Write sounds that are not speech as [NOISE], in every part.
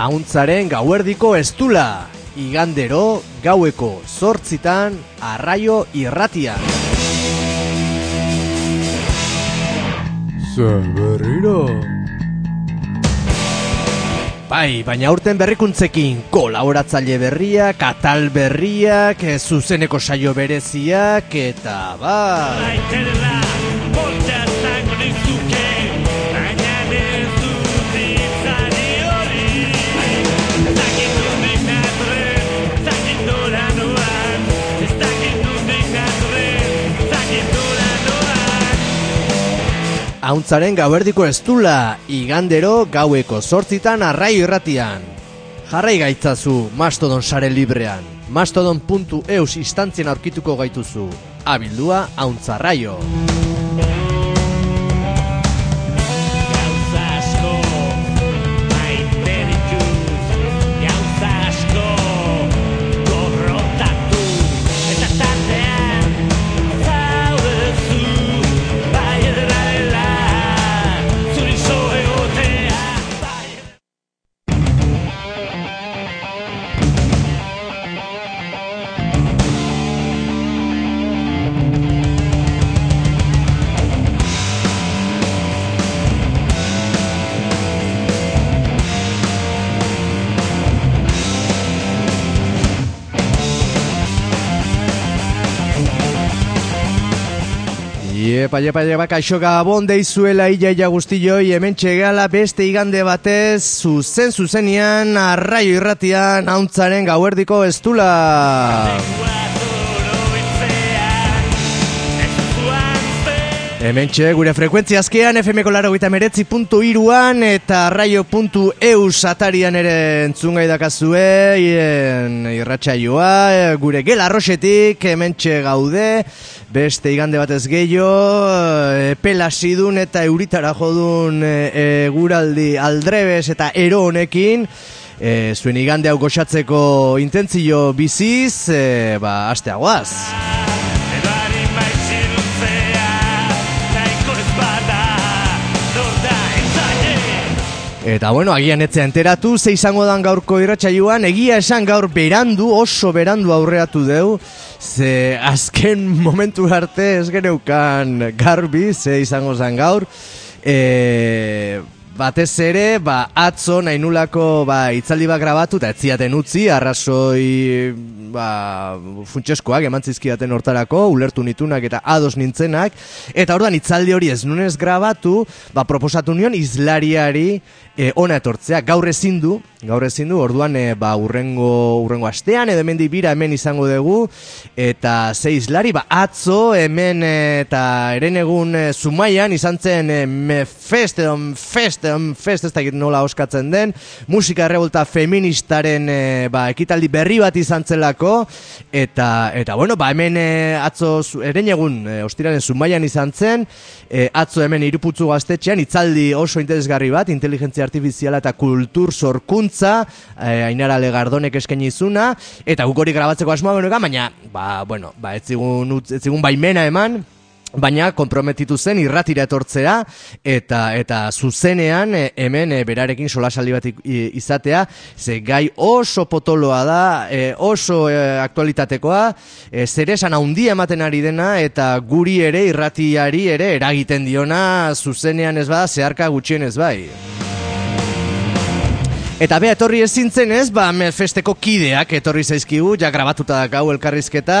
Auntzaren gauerdiko estula, igandero gaueko zortzitan arraio irratian. Zer berriro? Bai, baina aurten berrikuntzekin kolaboratzaile berriak, katal berriak, zuzeneko saio bereziak, eta bai... Auntzaren gauerdiko estula, igandero gaueko sortzitan arrai irratian. Jarrai gaitzazu Mastodon sare librean. Mastodon.eus instantzien aurkituko gaituzu. Abildua Auntzarraio. Iepa, iepa, iepa, kaixo gabon deizuela iaia guztioi, hemen txegala beste igande batez, zuzen zuzenian, arraio irratian, hauntzaren gauerdiko estula. Hemen txe, gure frekuentzia azkean, FMko laro gita meretzi puntu iruan, eta arraio puntu eus atarian ere entzungai dakazue, irratxaioa, gure gela arroxetik, hemen txe gaude, beste igande batez gehiago, e, pelasidun eta euritara jodun e, guraldi aldrebes eta ero honekin, e, zuen igande hau goxatzeko intentzio biziz, e, ba, asteagoaz. Eta bueno, agian etzea enteratu, ze izango dan gaurko irratxaioan, egia esan gaur berandu, oso berandu aurreatu deu, ze azken [LAUGHS] momentu arte ez geneukan garbi, ze izango zen gaur, e, batez ere, ba, atzo nahi nulako ba, itzaldi bat grabatu, eta etziaten utzi, arrazoi ba, funtseskoak emantzizkiaten hortarako, ulertu nitunak eta ados nintzenak, eta orduan itzaldi hori ez nunez grabatu, ba, proposatu nion izlariari e, ona etortzea, gaur ezin du, gaur ezin du, orduan e, ba, urrengo, urrengo astean, edo hemen bira hemen izango dugu, eta izlari, ba, atzo hemen e, eta eren egun e, zumaian izan zen e, me fest, edo fest, edo fest, ez da nola oskatzen den, musika errebolta feministaren e, ba, ekitaldi berri bat izan zelako, eta, eta bueno, ba, hemen e, atzo eren egun, e, ostiraren zumaian izan zen, e, atzo hemen iruputzu gaztetxean, itzaldi oso interesgarri bat, inteligentzia artifiziala eta kultur sorkuntza, e, ainara legardonek eskaini izuna, eta guk hori grabatzeko asmoa genuka, baina, ba, bueno, ba, ez zigun, ez zigun baimena eman, baina konprometitu zen irratira etortzea eta eta zuzenean e, hemen e, berarekin solasaldi bat izatea ze gai oso potoloa da e, oso aktualitatekoa e, zer esan handia ematen ari dena eta guri ere irratiari ere eragiten diona zuzenean ez bada zeharka gutxien ez bai Eta be etorri ezintzen ez, ba festeko kideak etorri zaizkigu, ja grabatuta gau elkarrizketa,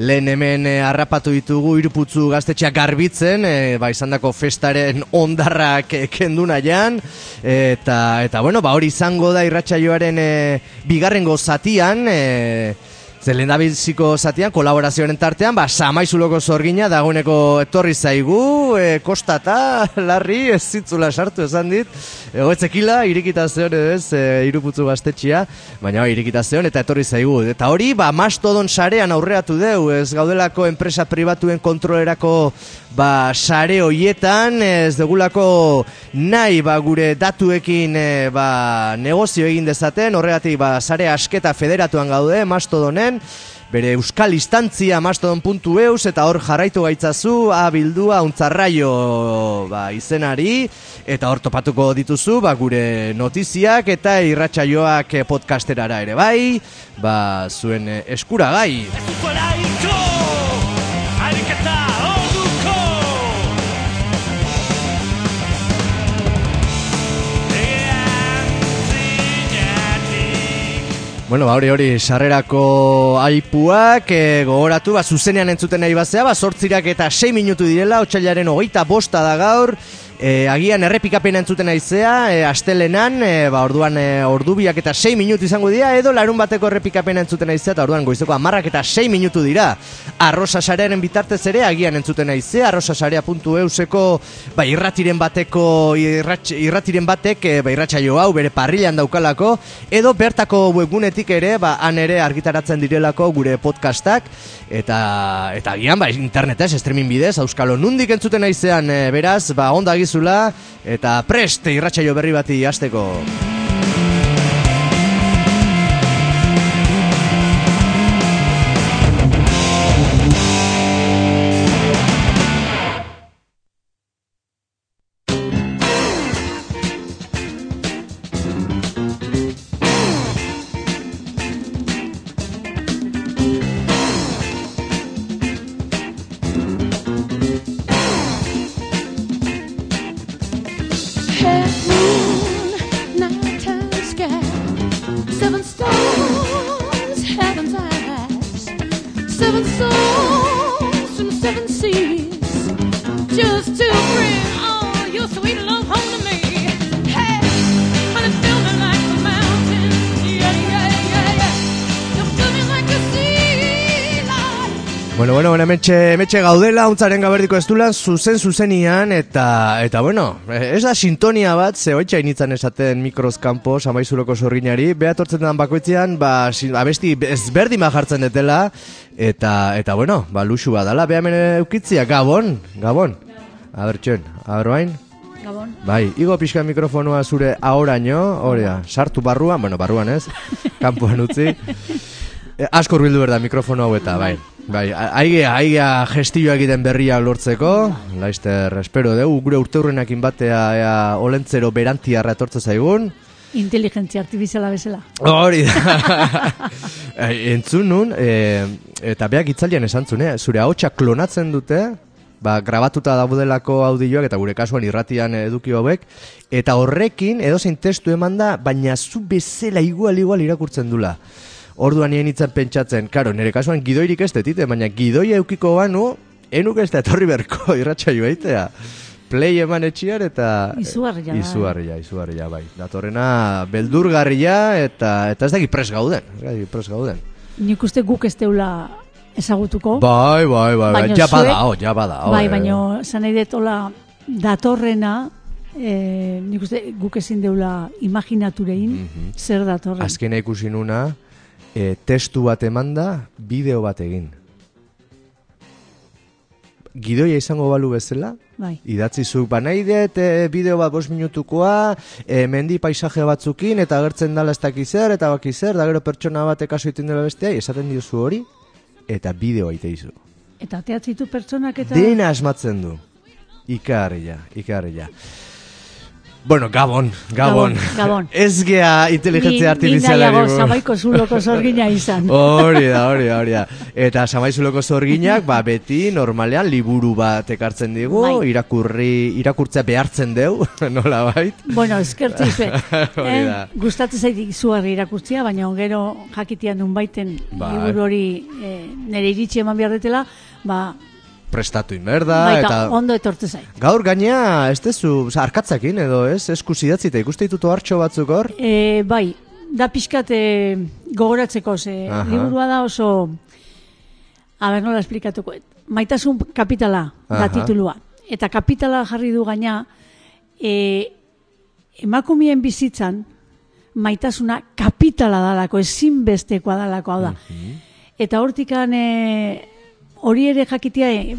lehen hemen eh, harrapatu ditugu iruputzu gaztetxeak garbitzen, e, ba izandako festaren ondarrak e, kendu nahian, eta, eta bueno, ba hori izango da irratsaioaren e, bigarrengo zatian, e, Zelen da biziko zatian, kolaborazioaren tartean, ba, samaizuloko zorgina dagoeneko etorri zaigu, e, kostata, larri, ez zitzula sartu esan dit, egoetzekila, irikitazioan ez, e, iruputzu gaztetxia, baina ba, irikitazioan eta etorri zaigu. Eta hori, ba, mastodon sarean aurreatu deu, ez gaudelako enpresa pribatuen kontrolerako ba, sare hoietan, ez degulako nahi ba, gure datuekin e, ba, negozio egin dezaten, horregatik ba, sare asketa federatuan gaude, mastodonen, Facebooken, bere euskal instantzia mastodon.eus eta hor jarraitu gaitzazu abildua untzarraio ba, izenari. Eta hor topatuko dituzu ba, gure notiziak eta irratsaioak podcasterara ere bai. Ba, zuen eskuragai Bueno, ba, hori hori sarrerako aipuak e, gogoratu, ba, zuzenean entzuten nahi bazea, ba, sortzirak eta 6 minutu direla, otxailaren hogeita bosta da gaur, e, agian errepikapena entzuten naizea, e, astelenan, e, ba, orduan e, ordubiak eta 6 minutu izango dira, edo larun bateko errepikapena entzuten naizea, eta orduan goizeko amarrak eta 6 minutu dira. Arrosa sarearen bitartez ere, agian entzuten naizea, arrosasarea.euseko ba, irratiren bateko, irratx, irratiren batek, e, ba, irratsaio hau bere parrilan daukalako, edo bertako webgunetik ere, ba, han ere argitaratzen direlako gure podcastak, eta eta agian ba, internetez, streaming bidez, auskalo nundik entzuten naizean, e, beraz, ba, onda gizula, eta prest irratsaio berri bati hasteko. Metxe, metxe gaudela, untzaren gaberdiko ez duela, zuzen zuzenian, eta, eta bueno, ez da sintonia bat, ze hoitxa initzan esaten mikroz kanpo, samaizuloko sorginari, behatortzen den bakoitzean, ba, abesti ezberdima jartzen detela, eta, eta bueno, ba, luxu badala, beha hemen eukitzia, gabon, gabon, a ber, txon, a ber, bain? Gabon. Bai, igo pixka mikrofonua zure ahoraino, horea, sartu barruan, bueno, barruan ez, [LAUGHS] kanpoan utzi. E, asko urbildu berda mikrofono hau eta, bai. Bai, aigea, aigea gestioa egiten berria lortzeko, laister, espero dugu, gure urteurrenakin batea ea olentzero berantiarra etortze zaigun. Inteligentzia artifiziala bezala. Hori da. [LAUGHS] Eh, Entzun nun, e, eta beak itzalian esan zuen, eh, zure ahotsa klonatzen dute, ba, grabatuta daudelako audioak eta gure kasuan irratian eduki hauek, eta horrekin edozein testu eman da, baina zu bezala igual igual irakurtzen dula. Orduan nien itzan pentsatzen, karo, nire kasuan gidoirik ez detite, baina gidoia eukiko banu, enuk ez da etorri berko [LAUGHS] irratsaio eitea. Play eman etxiar eta... Izugarria eh? Izugarria, izugarria, bai. Datorrena beldurgarria eta eta ez dakit pres gauden. Ez dakit pres gauden. Nik uste guk ez deula ezagutuko. Bai, bai, bai, bai. Ja badao, ja badao. bai, eh. baina zan nahi dut hola datorrena, eh, nik uste guk ezin deula imaginaturein Mhm. zer datorren. Azkena ikusi nuna, e, testu bat emanda, bideo bat egin. Gidoia izango balu bezala, Bai. idatzi zuk, ba nahi dut e, bideo bat bost minutukoa, e, mendi paisaje batzukin, eta agertzen dala ez dakizer, eta bakizer, da gero pertsona bat kasu egiten dela bestea, esaten diozu hori, eta bideo aite izu. Eta teatzitu pertsonak eta... Dena asmatzen du. Ikarria, ikarria. Bueno, Gabon, Gabon. Gabon, Gabon. [LAUGHS] Ez gea inteligentzia artifiziala. Ni nahiago zamaiko zuloko zorgina izan. [LAUGHS] Hori da, hori da, hori da. Eta samaizuloko zorginak, ba, beti normalean liburu bat ekartzen digu, Bai. irakurri, irakurtzea behartzen deu, [LAUGHS] nola bait. Bueno, eskertu izue. Hori da. Gustatzen zait izugarri irakurtzia, baina gero jakitian nun baiten Bai. liburu hori eh, nire iritsi eman behar detela, ba, Prestatu inberda, baita eta... ondo etortze zait. Gaur gainea, ez dezu, oza, arkatzakin edo, ez? Esku zidatzita, ikuste ditutu hartxo batzuk hor? E, bai, da pixkat e, gogoratzeko, ze Aha. liburua da oso, a ber, nola esplikatuko, maitasun kapitala da Aha. titulua. Eta kapitala jarri du gaina, e, emakumeen bizitzan, maitasuna kapitala dalako, ezinbestekoa dalako, hau da. Mhm. Eta hortikan e, hori ere jakitea e,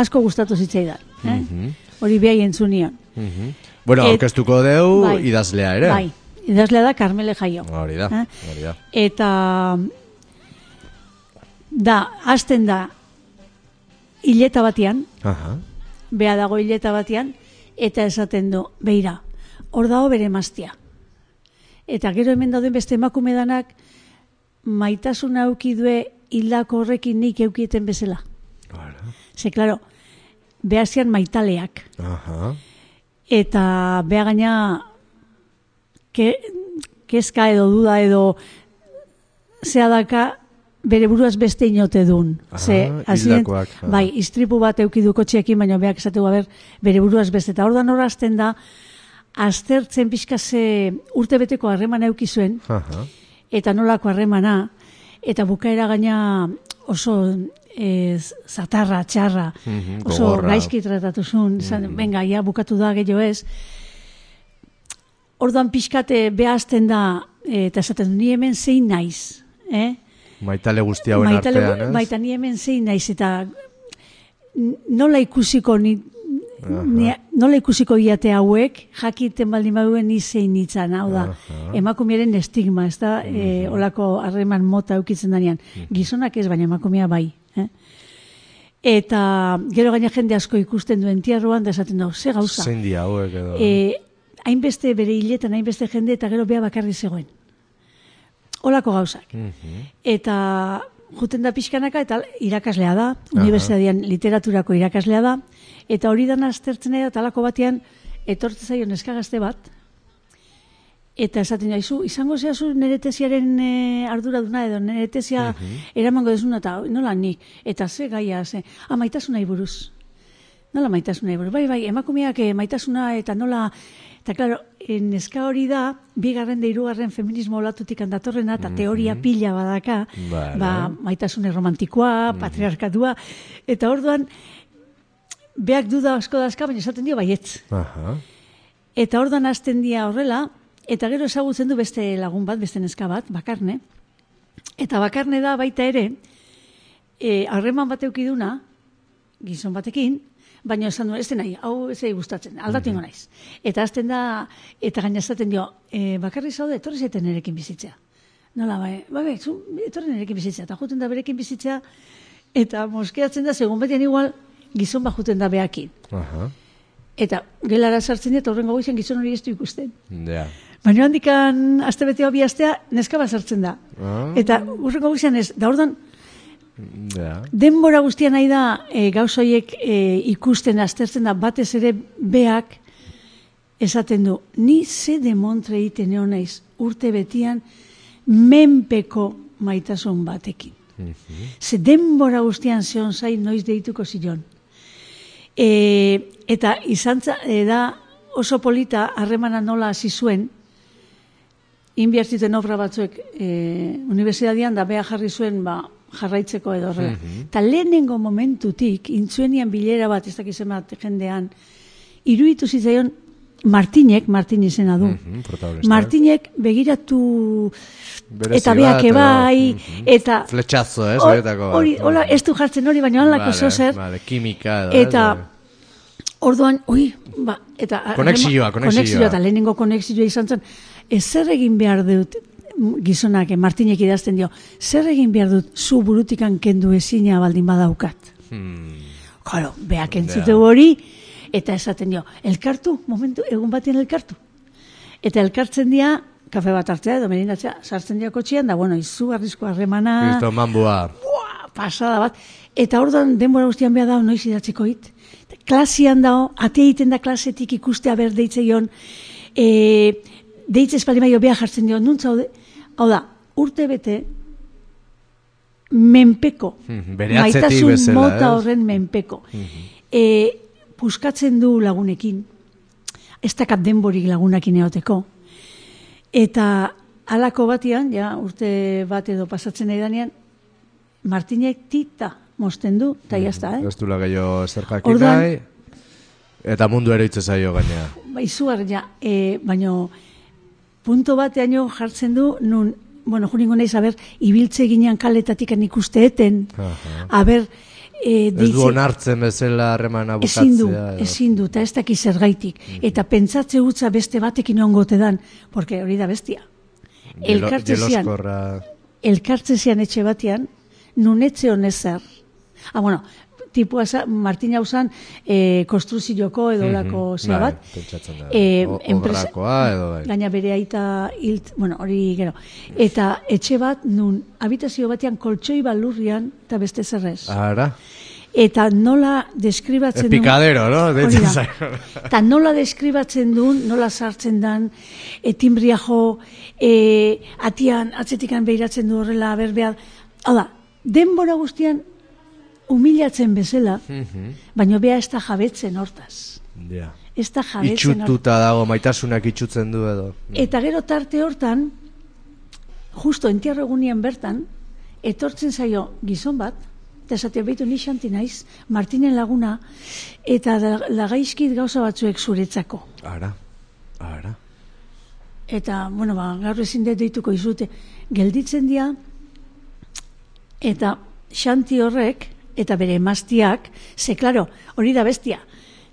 asko gustatu zitzaidan. Eh? Mhm. Hori behai entzunion. Mhm. Bueno, Et- aurkeztuko deu bai. idazlea ere. Bai, idazlea da Carmele Jaio. Hori da, Eh? hori da. Eta da, hasten da, hileta batean, Aha. bea dago hileta batean, eta esaten du, beira, hor dago bere maztia. Eta gero hemen dauden beste emakume danak, maitasuna auki due hildako horrekin nik eukieten bezala. Ara. Ze, klaro, behazian maitaleak. Aha. Eta beha gaina ke, kezka edo duda edo zea daka bere buruaz beste inote dun. Ah, Ze, ah. bai, istripu bat eukidu kotxeekin, baina beak esatu ber, bere buruaz beste. Eta ordan horazten da, aztertzen pixka ze urtebeteko harreman euki zuen, Aha. eta nolako harremana, eta bukaera gaina oso e, zatarra, txarra, Mhm, oso gogorra. gaizki tratatu zuen, zan, venga, ja, bukatu da gehiago ez. Orduan pixkate behazten da, e, eta esaten ni hemen zein naiz, eh? Maitale guzti hauen Maitale- artean, ez? Baita ni hemen zein naiz, eta nola ikusiko ni, ni, nola ikusiko iate hauek, jakiten baldin baduen ni zein nitzan, hau da, emakumearen estigma, ez da, e, olako harreman mota eukitzen danean. Gizonak ez, baina emakumea bai. Eh? Eta gero gaina jende asko ikusten duen tiarroan, da esaten du, ze gauza. Zein dia hauek edo. E, hainbeste bere hiletan, hainbeste jende, eta gero bea bakarri zegoen. Olako gauzak. Mhm. Eta juten da pixkanaka, eta irakaslea da, unibertsitatean literaturako irakaslea da, eta hori dana aztertzen da, talako batean, etortzen zaio neskagazte bat, eta esaten jaizu, izango zehazu nire tesiaren e, arduraduna edo nire tesia eramango dezuna, eta nola nik, eta ze gaia, ze, ah, maitasunai buruz. Nola maitasunai buruz. Bai, bai, emakumeak eh, maitasuna eta nola, eta klaro, eh, neska hori da, bigarren da hirugarren feminismo olatutik handatorrena, eta teoria pila badaka, Vale. ba, maitasune romantikoa, patriarkatua, eta orduan, beak duda asko dazka, baina esaten dio baietz. Aha. Eta ordan hasten dia horrela, eta gero ezagutzen du beste lagun bat, beste neska bat, bakarne. Eta bakarne da baita ere, e, harreman bat eukiduna, gizon batekin, baina esan du, ez nahi, hau ez gustatzen, aldatu ingo naiz. Eta hasten da, eta gaina esaten dio, e, bakarri zaude, etorri zaiten nerekin bizitzea. Nola, bai, bai, bai, etorri nerekin bizitzea, eta juten da berekin bizitzea, eta moskeatzen da, segun betian igual, gizon bat juten da beakin. Aha. Eta gelara sartzen dut, horrengo goizen gizon hori ez du ikusten. Ja. Baina handikan aste bete hobi astea neska bat sartzen da. Ah. Eta urrengo goizean ez, da ordan Ja. denbora guztian nahi da e, gauzoiek e, ikusten aztertzen da batez ere beak esaten du, ni ze demontre egiten egon naiz urte betian menpeko maitasun batekin. Ze denbora guztian zeon zain noiz deituko zion. E, eta izan za- e, da oso polita harremana nola hasi zuen, inbiartiten obra batzuek e, unibertsitatean da bea jarri zuen ba, jarraitzeko edo horrela. Eta lehenengo momentutik, intzuenian bilera bat, ez dakiz bat jendean, iruditu zitzaion Martinek, Martin izena du. Mhm, protagonista. Martinek begiratu Berezi eta beak edo- ebai, Mhm. eta Fletxazo, ez? bat. hori, hola, ez du jartzen hori, baina halako Vale, vale, zer, Vale, kimika edo. eta ez? orduan, ui, ba, eta Konexioa, konexioa. eta lehenengo konexioa izan zen, ez zer egin behar dut gizonak, eh, Martinek idazten dio, zer egin behar dut zu burutikan kendu ezina baldin badaukat. Hmm. Claro, beak entzute hori, eta esaten dio, elkartu, momentu, egun batien elkartu. Eta elkartzen dia, kafe bat hartzea edo merindatzea, sartzen dia kotxean, da, bueno, izugarrizko harremana, Kristo mambua. Buah, pasada bat. Eta orduan denbora guztian behar da noiz idatziko hit. Klasian dao, ate egiten da klasetik ikustea ber deitzeion, e, deitze espaldi maio beha jartzen dio, nuntzaude, hau da, urte bete, menpeko, Mhm, bere atzetik maitasun bezala, mota horren menpeko. e, puskatzen du lagunekin, ez dakat denborik lagunakin eoteko, eta halako batean, ja, urte bat edo pasatzen nahi danean, Martinek tita mosten du, eta jazta, eh? Ez dula gehiago zer jakin Orduan- nahi. Eta mundu ere itse zaio gaina. Ba, izugar, ja, e, baino, punto bateaino jartzen du, nun, bueno, juringo nahi saber, ibiltze ginean kaletatik ikusteeten, Aha. aber, e, Ez du onartzen bezala harremana bukatzea. ezin du, edo. ezin du, eta ez daki zergaitik. Eta pentsatze gutza beste batekin ongote dan, porque hori da bestia. Jelo- Elkartze zian, jeloskorra. elkartze zian etxe batean, nunetze honezer. Ah, bueno, tipua za, Martin Hausan e, konstruzioko edo lako zea Bai, bat. da. Eh, O- enpresa- edo bai. Gaina bere aita hilt, bueno, hori gero. Eta etxe bat nun habitazio batean koltsoi balurrian eta beste zerrez. Ara. Eta nola deskribatzen duen- picadero, no? Da. Eta nola deskribatzen duen, nola sartzen dan, e, timbria jo, e, atian, atzetikan behiratzen du horrela, berbea. Hala, denbora guztian humilatzen bezala, Mhm. baina bea ez da jabetzen hortaz. Ja. Ez da jabetzen hortaz. Itxututa dago, maitasunak itxutzen du edo. Eta gero tarte hortan, justo entierro egunien bertan, etortzen zaio gizon bat, eta esatea behitu ni xanti naiz, Martinen laguna, eta da- lagaizkit gauza batzuek zuretzako. Ara. Ara. Eta, bueno, ba, gaur ezin dut deituko izute, gelditzen dira, eta xanti horrek, eta bere emaztiak, ze, klaro, hori da bestia,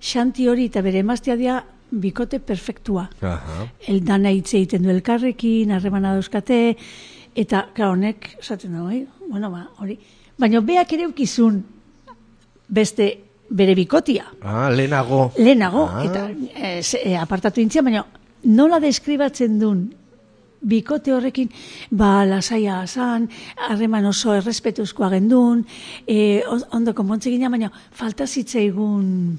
xanti hori eta bere emaztia dira bikote perfektua. Aha. El dana hitz egiten du elkarrekin, harremana dauzkate, eta, klaro, honek, esaten da, bai, bueno, ba, hori. Baina beak ere ukizun beste bere bikotia, Ah, lehenago. lehenago, Ah. eta e, apartatu intzia, baina nola deskribatzen duen bikote horrekin, ba, lasaia zan, harreman oso errespetuzkoa gendun, e, on- ondo konpontze gina, baina falta zitzaigun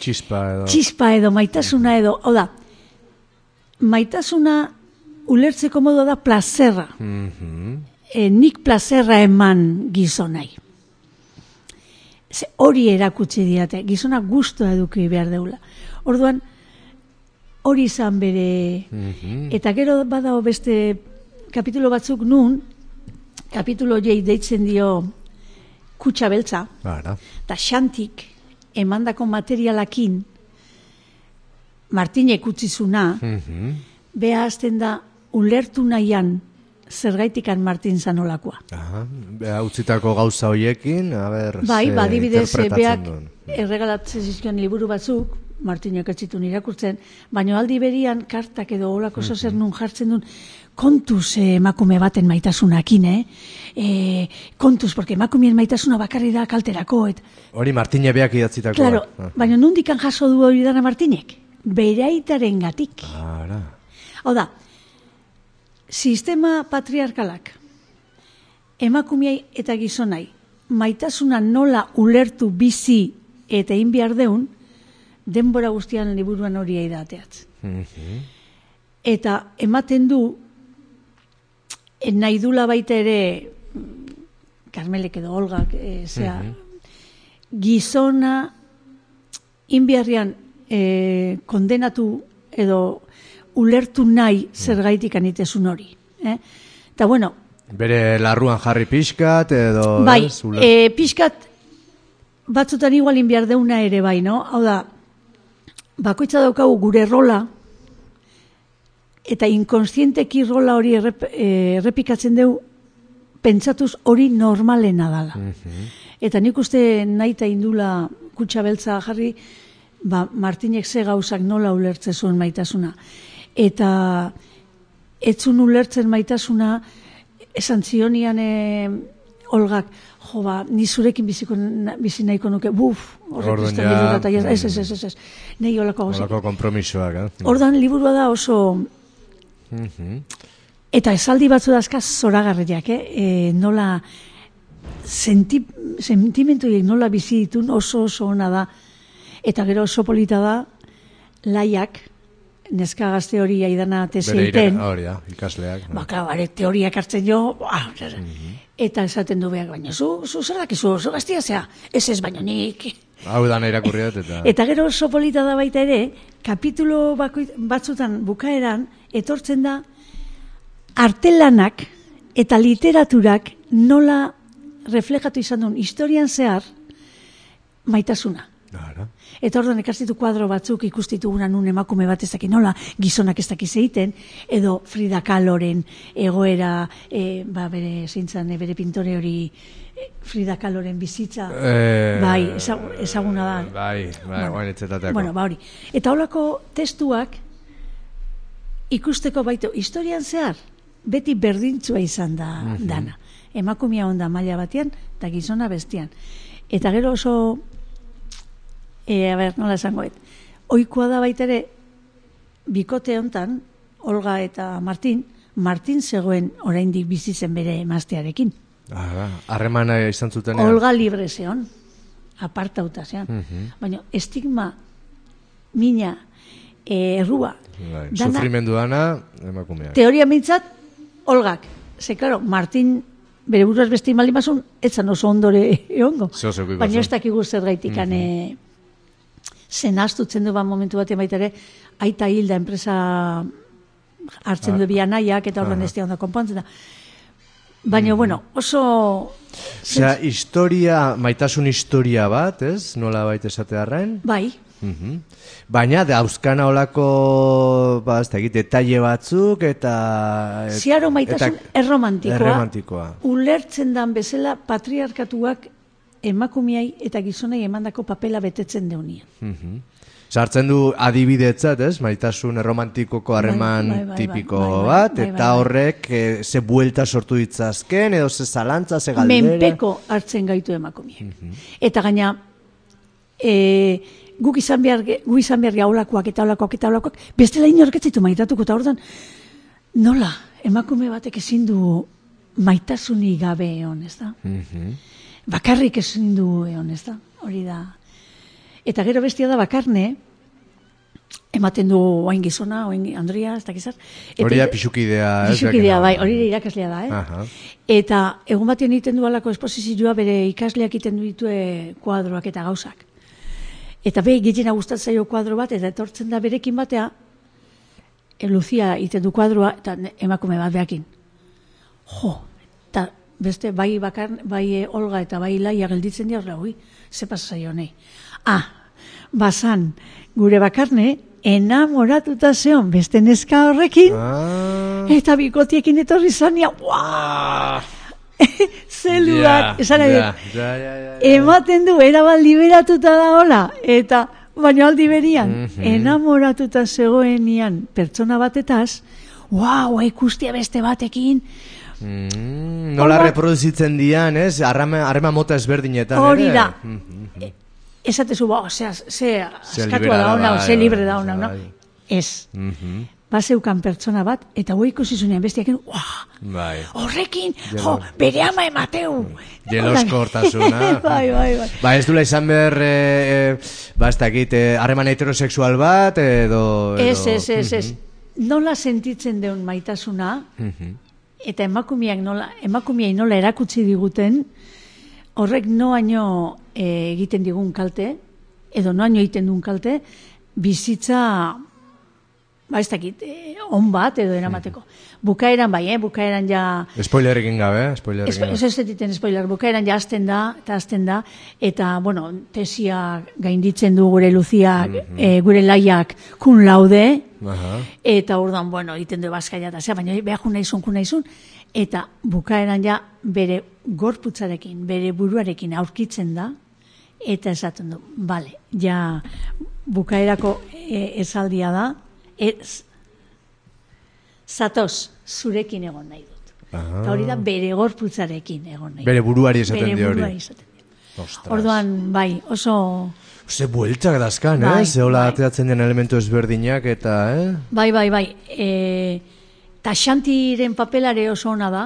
Txispa edo. txispa edo, maitasuna edo, hau da, maitasuna ulertzeko modu da plazerra, Mhm. e, nik plazerra eman gizonai. Ze hori erakutsi diate, gizona guztua eduki behar deula. Orduan, hori izan bere... Mhm. Eta gero badago beste kapitulo batzuk nun, kapitulo jei deitzen dio kutsa beltza, Ara. eta xantik emandako materialakin Martinek utzizuna, Mhm. beha azten da ulertu nahian zergaitikan Martin zanolakoa. Aha. Bea, utzitako gauza hoiekin, a ber, Bai, badibidez, interpretatzen beak erregalatzen zizkion liburu batzuk, Martinek ez zituen irakurtzen, baina aldi berian kartak edo olako Mhm. zer nun jartzen duen, kontuz eh, emakume baten maitasunakin, eh? E, kontuz, porque emakumeen maitasuna bakarri da kalterako, et, Hori Martine beak idatzitakoa. Claro, Ah. baina nundikan jaso du hori dana Martinek? Bereaitaren gatik. Ara. Hau da, sistema patriarkalak, emakumeai eta gizonai, maitasuna nola ulertu bizi eta egin behar deun, denbora guztian liburuan hori aidateatz. Mhm. Eta ematen du, eh, nahi dula baita ere, mm, Karmelek edo Olgak, e, zea, gizona inbiarrian e, kondenatu edo ulertu nahi zergaitik anitezun hori. Eh? Eta bueno, Bere larruan jarri pixkat edo... bai, ez, uler- e, pixkat batzutan igual inbiar deuna ere bai, no? Hau da, bakoitza daukagu gure rola, eta inkonstienteki rola hori errep, eh, errepikatzen deu, pentsatuz hori normalena dala. Eta nik uste nahi eta indula kutsa beltza jarri, ba, Martinek ze gauzak nola ulertzen zuen maitasuna. Eta etzun ulertzen maitasuna, esan zionian e, Olgak, jo ba, ni zurekin biziko, bizi nahiko nuke, buf, horrek ez da ja, ez, ez, mm. ez, ez, ez, nahi olako gauzik. Holako kompromisoak, eh? Ordan liburua da oso Mhm. Eta esaldi batzu dazka zoragarriak, eh? E, nola senti, sentimentu nola bizi ditun oso oso ona da. Eta gero oso polita da laiak, neska gazte hori aidana tesi Bere hori da, ikasleak. ba, claro, bare, teoriak hartzen jo, ba, eta esaten du behar, baina zu, zu zer dakizu, zu gaztia zea, ez ez baino nik. Hau da irakurri dut eta... Eta gero oso polita da baita ere, kapitulo bakoit, batzutan bukaeran, etortzen da, artelanak eta literaturak nola reflejatu izan duen historian zehar maitasuna. Ara. Eta orduan ikastitu kuadro batzuk ikustitu guna nun emakume bat ez dakit nola, gizonak ez dakiz egiten, edo Frida Kaloren egoera, e, ba, bere zintzan, e, bere pintore hori e, Frida Kaloren bizitza, Eh, bai, ezagu- ezaguna da. Bai, bai, guain etzetateako. Bueno, ba hori. Eta holako testuak ikusteko baitu historian zehar beti berdintzua izan da dana. Emakumea onda maila batean, eta gizona bestian. Eta gero oso, e, a ber, nola esangoet, oikoa da baitere, bikote hontan, Olga eta Martin, Martin zegoen oraindik bizi zen bere emaztearekin. Ah, Harremana izan zuten. Olga libre zeon, apartauta zean. Mhm. Baina estigma, mina, eh, errua, Bai, dana- Sufrimendu dana, emakumeak. teoria mintzat, Olgak. Ze, claro, Martin bere buruaz beste imali mazun, etzan oso ondore [LAUGHS] egongo. Zeukiko Baina ez dakigu zer gaitik mm zen astutzen du ba momentu batean baita ere, aita hilda enpresa hartzen du bi anaiak eta horren ez onda konpontzen da. Baina, bueno, oso... Osea, historia, maitasun historia bat, ez? Nola baita esatearren? Bai, Mhm. Baina, dauzkana olako, ba, ez da, egit, detalle batzuk, eta... et- ziaro maitasun erromantikoa. Erromantikoa. Ulertzen dan bezala patriarkatuak emakumeai eta gizonei emandako papela betetzen deunian. Mhm. Sartzen du adibidetzat, ez? Maitasun erromantikoko harreman bai, bai, bai, tipiko bai, bai, bat, eta horrek eh, ze buelta sortu ditzazken, edo ze zalantza, ze galdera. menpeko hartzen gaitu emakumeak. Mhm. Eta gaina, e, guk izan behar, gu izan behar gaulakoak eta olakoak eta olakoak, bestela inorketzitu maitatuko, eta ordan, nola, emakume batek ezin du maitasunik gabe egon, ez da? Mhm. Bakarrik ezin du egon, ez da? Hori da. Eta gero bestia da bakarne, ematen du oain gizona, oain Andrea, ez dakizar. Hori da pixukidea? Pixukidea, bai, hori irakaslea da, eh? Aha. Eta egun batean egiten du alako esposizioa bere ikasleak egiten ditue kuadroak eta gauzak. Eta behi gehiena gustatzen zaio kuadro bat, eta etortzen da berekin batea, e, Lucia egiten du kuadroa, eta emakume bat behakin. Jo, eta beste bai bakar, bai eh, Olga eta bai Laia gelditzen dira, ui, ze pasa zaio honei. Ah, basan, gure bakarne, enamoratuta zeon beste neska horrekin, Ah, Eta bikotiekin etorri zania, ua! [LAUGHS] Zeluak, ja, esan ja, ja. ematen du, erabat liberatuta da hola, eta baina aldi berian, Mhm. enamoratuta zegoenian pertsona batetaz, wow, ikustia beste batekin, Mm, nola reproduzitzen dian, ez? Harrema mota ezberdinetan hori da. Mhm. Esatezu, ba, ze, ze askatua da da, ona, bai, ze libre bai, da ona, no? bai. Ez, Mhm. bazeukan pertsona bat, eta hoi ikusi zunean bestiakin, wow, Bai. horrekin, jo, bere ama emateu. Jeloskortasuna. [LAUGHS] bai, bai, bai. Ba, ez dula izan behar, e, e, ba, ez dakit, e, harreman heterosexual bat, edo... edo... Ez, ez, ez, ez. Nola sentitzen deun maitasuna, Mhm. Eta emakumeak nola, emakumeai nola erakutsi diguten, horrek noaino e, egiten digun kalte, edo noaino egiten duen kalte, bizitza, ba ez dakit, e, on bat edo eramateko. Bukaeran bai, eh? bukaeran ja... Spoilerekin gabe, Ez, spoilerekin ez gabe. ez dititen spoiler, bukaeran ja azten da, eta azten da, eta, bueno, tesia gainditzen du gure Lucia, eh, gure laiak kun laude, Aha. Eta ordan bueno, egiten du bazkaia eta zea, baina behar jo naizun, jo naizun, eta bukaeran ja bere gorputzarekin, bere buruarekin aurkitzen da, eta esaten du, bale, ja bukaerako e, esaldia da, ez, zatoz, zurekin egon nahi dut. Aha. Eta hori da bere gorputzarekin egon nahi Bere buruari esaten dio hori. buruari esaten dio. Orduan, bai, oso... Ze bueltak dazkan, Bai, eh? Zeola bai. ateratzen den elementu ezberdinak eta, eh? Bai, bai, bai. E, ta xantiren papelare oso ona da.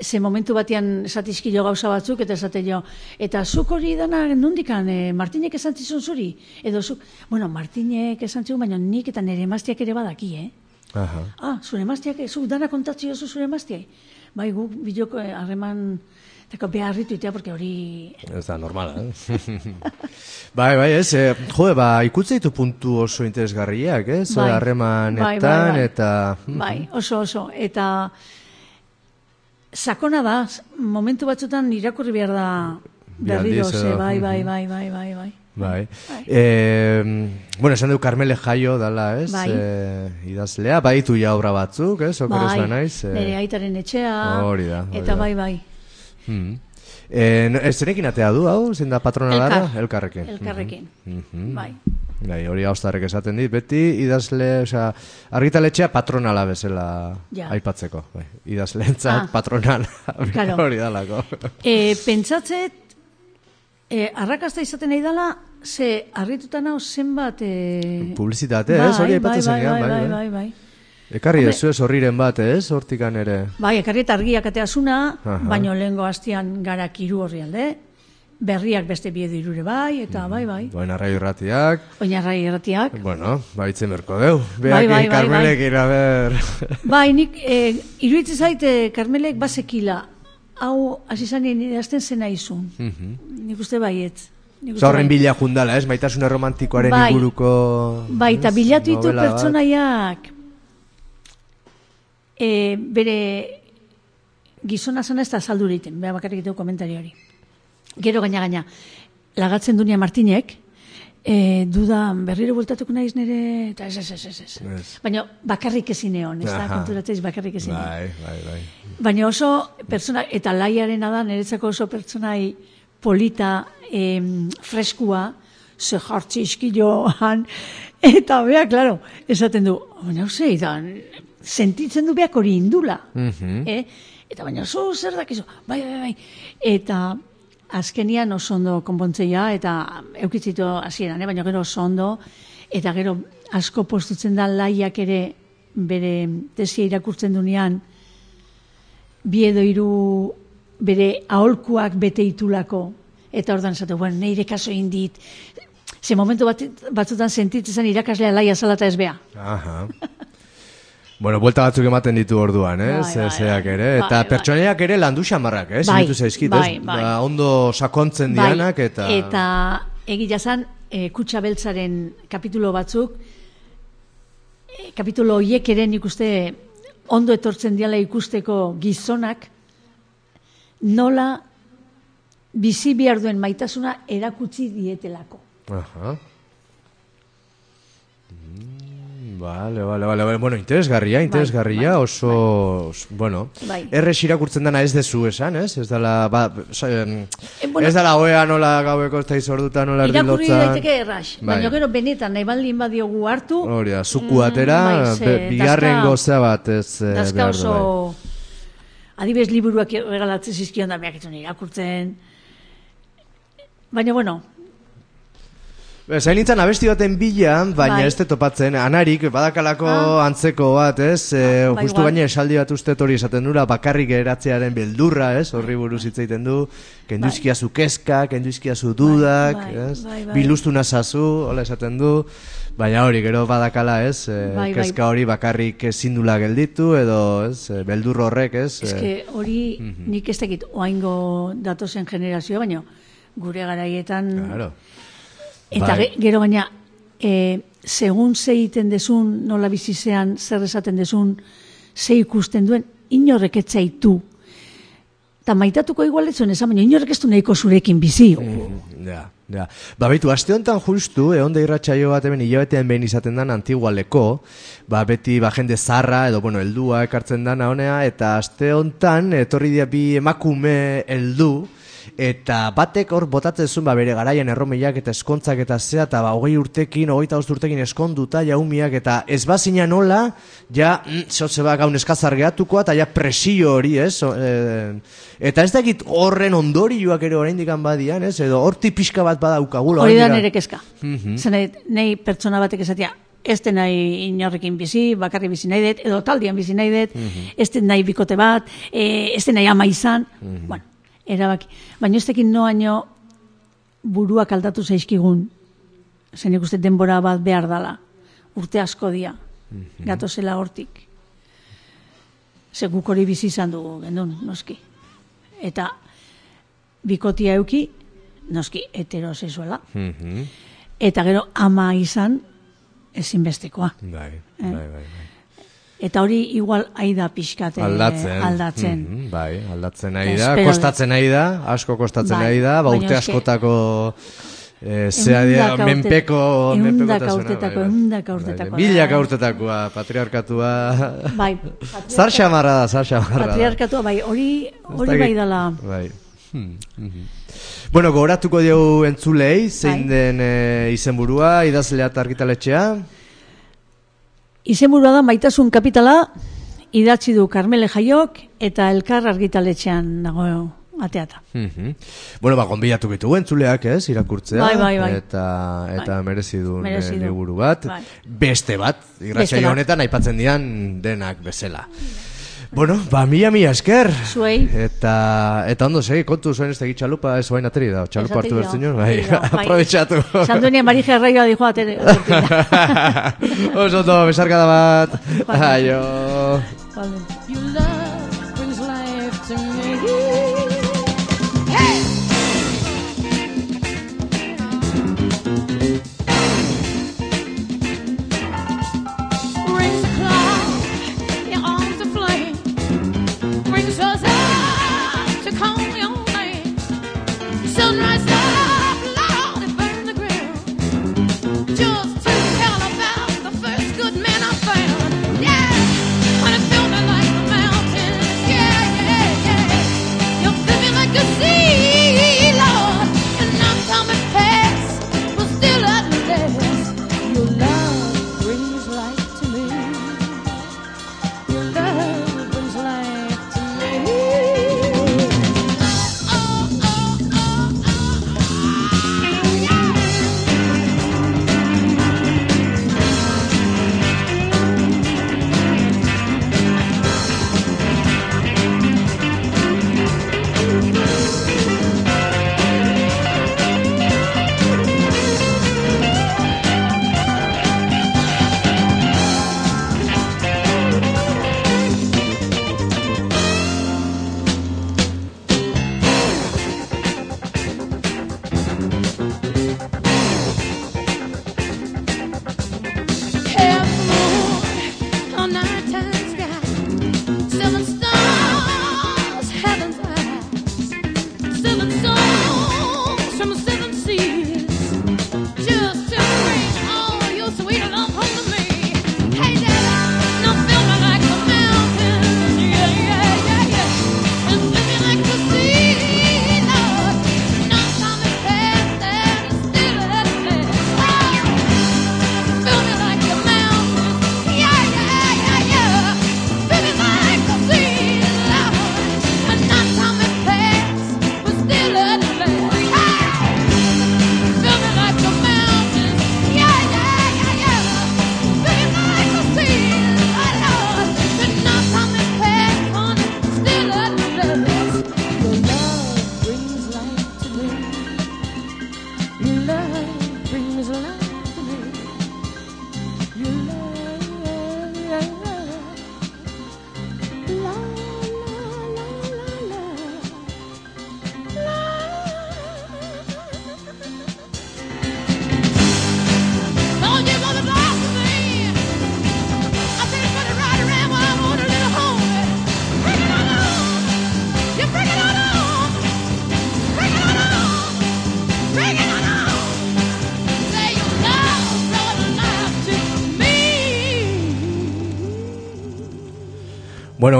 Ze momentu batean esatizkio gauza batzuk eta esate jo. Eta zuk hori dana nundikan, e, Martinek esan zizun zuri? Edo zuk, bueno, Martinek esan zizun, baina nik eta nire emaztiak ere badaki, eh? Aha. Ah, zure emaztiak, zuk dana kontatzio zu zure emaztiai? Bai, guk biloko eh, harreman... Eta beharritu itea, porque hori... Ez da, normala, eh? [LAUGHS] bai, bai, ez, eh, jode, ba, ikutze ditu puntu oso interesgarriak, ez? Bai. Harremanetan, Bai, bai, bai. eta... Bai, oso oso. Eta sakona da, momentu batzutan irakurri behar da berriro, ze, edo, bai, bai, mhm. bai, bai, bai, bai. Bai. Eh, bueno, esan du Carmele Jaio dala, ez? Bai. Eh, idazlea, baditu ja obra batzuk, ez? Okeres Bai, banaiz. eh, nire aitaren etxea. Hori da, hori Eta da. bai, bai. mm. Eh, ez zenekin atea du, hau? Zein da patronalara? Elkar. Elkarrekin. Elkarrekin. Mhm. Bai. Bai, hori haustarrek esaten dit, beti idazle, osea, argitaletxea patronala bezala Ja. aipatzeko. Bai, idazleentzat Ah. patronala [LAUGHS] Claro. hori dalako. E, pentsatzet, e, arrakasta izaten nahi dala, ze harrituta nao zenbat... E... Publizitate, ez? Hori aipatzen bai, zenean, bai, bai, bai, bai. bai, bai. Ekarri ez ez horriren bat, ez? Hortikan ere. Bai, ekarri eta argiak ateazuna, Aha. baino lehengo hastian gara kiru horri alde, berriak beste biedu irure bai, eta bai, bai. Buen arraio irratiak, Oinarrai erratiak. bueno, baitzen berko deu. Bai, Beak bai, bai, Carmelekin, a ber. [LAUGHS] Bai, nik e, iruditzen zaite Karmelek bazekila, hau hasi zanien idazten zena izun. Uste baietz. Nik uste Osa horren bai. bila jundala, ez? Maitasune romantikoaren Bai. inguruko... Bai, eta bilatu ditu pertsonaiak e, bere gizona zana ez da azaldu egiten, beha bakarrik ditu komentari hori. Gero gaina gaina, lagatzen dunia Martinek, e, duda berriro bueltatuko naiz nire, eta ez, ez, ez, ez. Ez. Baina bakarrik ezin egon, ez da, konturatzeiz bakarrik ezin. Bai, bai, bai. Baina oso pertsona, eta laiarena da, niretzako oso pertsonai polita, em, freskua, ze jartzi iskilloan, eta bea, klaro, esaten du, baina zei, da, sentitzen du beak hori indula. Mhm. eh? Eta baina oso zer dakizu, bai, bai, bai. Eta azkenian oso ondo konpontzeia, eta eukitzito hasieran, eh? baina gero oso ondo, eta gero asko postutzen da laiak ere bere tesia irakurtzen dunean, bi edo hiru bere aholkuak bete itulako. Eta ordan esate, bueno, neire kaso indit. Ze momentu bat, batzutan sentitzen zen irakaslea laia zala eta ez bea. Aha. [LAUGHS] Bueno, buelta batzuk ematen ditu orduan, ez? Bai, bai, Zeak bai. ere. Eta Bai, bai. pertsonaiak ere landu xamarrak, ez? Bai, zaizkit, bai, bai. Ba, ondo sakontzen dianak, eta... eta egia zan, e, kutsa beltzaren kapitulo batzuk, e, kapitulo hoiek ere nik uste ondo etortzen diala ikusteko gizonak, nola bizi behar duen maitasuna erakutsi dietelako. Aha. Mm, Vale, vale, vale, vale. Bueno, interesgarria, interesgarria, bai, oso, os- bueno, Bai. errez irakurtzen dana ez dezu esan, ez? Ez dala, ba, sa- em, Eh, bueno, ez dala oea nola gaueko ez da izorduta, nola Irakurri erdilotzan. daiteke errax, Bai. baina gero benetan nahi baldin badiogu hartu, Hori da, zuku atera, bai, ze, be- bigarren gozea bat ez eh, Dazka behar du, bai. oso adibes liburuak regalatzen zizkion da irakurtzen. Baina, bueno, Zain nintzen abesti baten bilan, baina Bai. ez te topatzen, anarik, badakalako Ah. antzeko bat, ez? E, bai, justu baina esaldi bat uste hori esaten dura, bakarrik geratzearen beldurra, ez? Horri buruz hitz egiten du, kenduizkiazu kezka, kenduizkiazu dudak, bai, ez? bai, bai. Bilustu nazazu, hola esaten du, baina hori, gero badakala, ez? E, Bai, bai. kezka hori bakarrik ezin dula gelditu, edo, ez? Beldur horrek, ez? E, que hori nik ez dakit oaingo datozen generazioa, baina gure garaietan... Claro. Eta Bai. ge- gero gaina, e, segun ze egiten desun, nola bizizean, zer esaten desun, ze ikusten duen, inorrek etzaitu. Eta maitatuko igual ez zuen esan, baina inorrek ez du nahiko zurekin bizi. Mm. Ja, ja. Ba, baitu, aste honetan justu, egon da irratxaio bat hemen hilabetean behin izaten dan antigualeko, ba, beti ba, jende zarra, edo, bueno, heldua ekartzen dana honea, eta aste honetan, etorri dira bi emakume heldu, eta batek hor botatzen zuen, ba, bere garaian erromeiak eta eskontzak eta zea, eta ba, hogei urtekin, hogeita bost urtekin eskonduta, jaumiak, eta ez bazina nola, ja, mm, zotze ba, gaun eskazar gehatukoa, eta ja presio hori, ez? O, eh, eta ez dakit horren ondorioak ere oraindik badian, ez? Edo horti pixka bat badaukagula. Hori da nire kezka. Mhm. Zer nahi, nahi pertsona batek esatia, ez den nahi inorrekin bizi, bakarri bizi nahi dut, edo taldian bizi nahi dut, Mhm. ez den nahi bikote bat, e, ez den nahi ama izan, Mhm. bueno, erabaki. Baina ez tekin noaino buruak aldatu zaizkigun, zen ikuste denbora bat behar dala, urte asko dia, Mhm. gatozela hortik. Ze guk hori bizi izan dugu, gendun, noski. Eta bikotia euki, noski, heterosexuala. Mhm. Eta gero ama izan ezinbestekoa. Bai, Eh. bai, bai, bai. Eta hori igual aida pixkate Aldatzen. aldatzen. Mhm, bai, aldatzen nahi da, Espero kostatzen nahi da, asko kostatzen Bai, da, ba, urte askotako eh, zea menpeko, ehundaka menpekotasuna, urtetako, bai, bai. ehundaka Bai, urtetakoa Milaka da. urtetakoa, patriarkatua. Bai, [LAUGHS] Zar xamarra da, zar xamarra patriarkatua, bai, hori, hori bai dala. Bai. Bueno, gogoratuko diogu entzulei, zein Bai. den e, izenburua, idazlea eta argitaletxea. Izenburua da maitasun kapitala idatzi du Carmele Jaiok eta elkar argitaletxean dago ateata. Mhm. Bueno, ba, gonbidatu ditugu entzuleak, ez, irakurtzea. Bai, bai, bai. Eta, eta Bai. merezi du liburu bat. Bai. Beste bat, bat. honetan aipatzen dian denak bezala. Bueno, ba, mila, mila esker. Zuei. Eta, eta ondo segi, kontu zuen ez tegi txalupa, ez bain ateri da, txalupa hartu bertzen da, jo, bai, da, bai. aprobetxatu. Sandunia Marija Arraioa dijo atere. [LAUGHS] Oso ondo, besarkada bat. Joan. Aio. Vale. Your love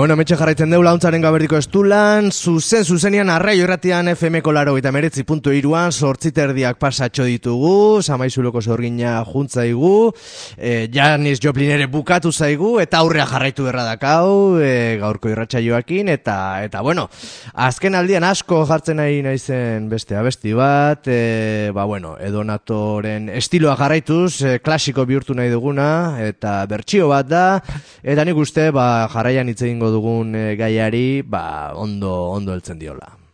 Bueno, metxe jarraitzen deu launtzaren gaberdiko estulan, zuzen zuzenian arraio irratian FM-ko laro eta meretzi puntu iruan, sortziterdiak pasatxo ditugu, samaizuloko zorgina juntzaigu, e, Janis Joplin ere bukatu zaigu, eta aurrea jarraitu berra dakau, e, gaurko irratsaioakin eta, eta bueno, azken aldian asko jartzen nahi naizen beste abesti bat, e, ba bueno, edonatoren estiloa jarraituz, e, klasiko bihurtu nahi duguna, eta bertsio bat da, eta nik uste, ba, jarraian hitz egingo dugun e, gaiari, ba, ondo, ondo heltzen diola.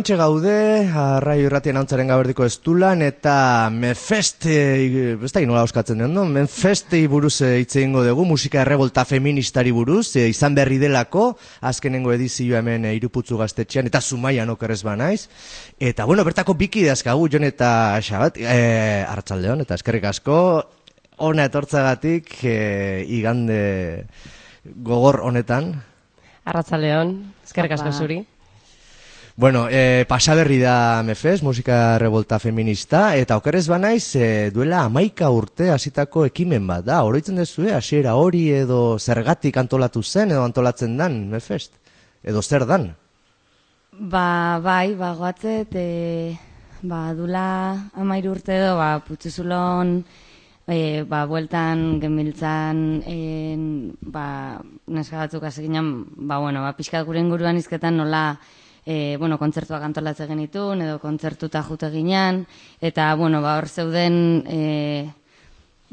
Hementxe gaude, arraio irratien hauntzaren gaberdiko estulan, eta Mefeste, ez da nola euskatzen den, no? Mefeste buruz eh, hitz egingo dugu, musika errebolta feministari buruz, eh, izan berri delako, azkenengo edizio hemen eh, iruputzu gaztetxean, eta zumaian okerrez ba naiz. Eta, bueno, bertako biki dazkagu, jon eta xabat, eh, arratsaldeon eta eskerrik asko, ona etortzagatik, eh, igande gogor honetan, Arratzaleon, eskerrik asko Apa. zuri. Bueno, eh, pasaberri da Mefes, musika revolta feminista, eta okerez banaiz, eh, duela amaika urte hasitako ekimen bat da. Oroitzen duzu, eh, hasiera hori edo zergatik antolatu zen edo antolatzen dan Mefest? Edo zer dan? Ba, bai, ba, goatzet, e, ba, dula amairu urte edo, ba, putzuzulon, e, ba, bueltan genbiltzan, en, ba, neska batzuk ginen, ba, bueno, ba, pixkat gure inguruan izketan nola, e, bueno, kontzertuak antolatzen genitun, edo kontzertuta jute ginen, eta, bueno, ba, hor zeuden, e,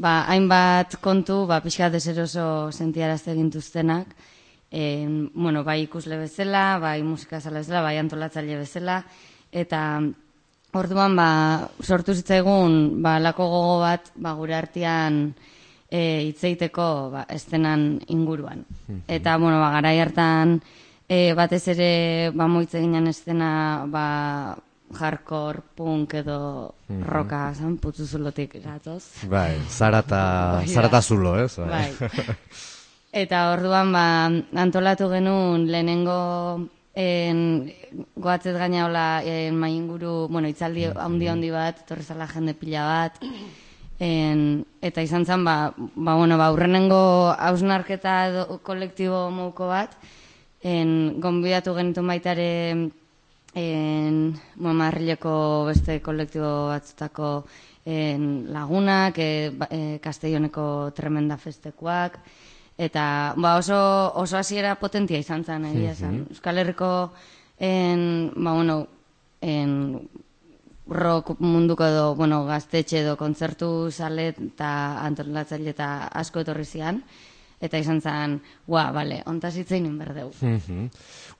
ba, hainbat kontu, ba, pixkat deseroso sentiarazte gintuztenak, en, bueno, bai ikusle bezala, bai musika zala bezala, bai antolatzaile bezala, eta orduan ba, sortu zitzaigun ba, lako gogo bat ba, gure artean e, hitzeiteko ba, estenan inguruan. Eta, bueno, ba, garai hartan e, batez ere ba, moitze ginen estena ba, hardcore, punk edo roka, zan, putzuzulotik gatoz. Bai, zarata, [LAUGHS] Bai, zarata da. zulo, ez? Bai. [LAUGHS] Eta orduan ba, antolatu genuen lehenengo en, goatzez gaina hola en, mainguru, bueno, itzaldi handi handi bat, torrezala jende pila bat, en, eta izan zen, ba, ba, bueno, ba, urrenengo hausnarketa kolektibo mouko bat, en, gonbidatu genitu baitare en, bueno, Madrileko beste kolektibo batzutako en, lagunak, e, ba, e, Castelloneko tremenda festekoak, eta ba, oso, oso hasiera potentia izan zen, egia esan. Euskal Herriko en, ba, bueno, en, rock munduko edo, bueno, gaztetxe edo kontzertu sale eta antolatzaile eta asko etorri zian. Eta izan zen, gua, bale, ontaz hitzein berdeu. Mhm.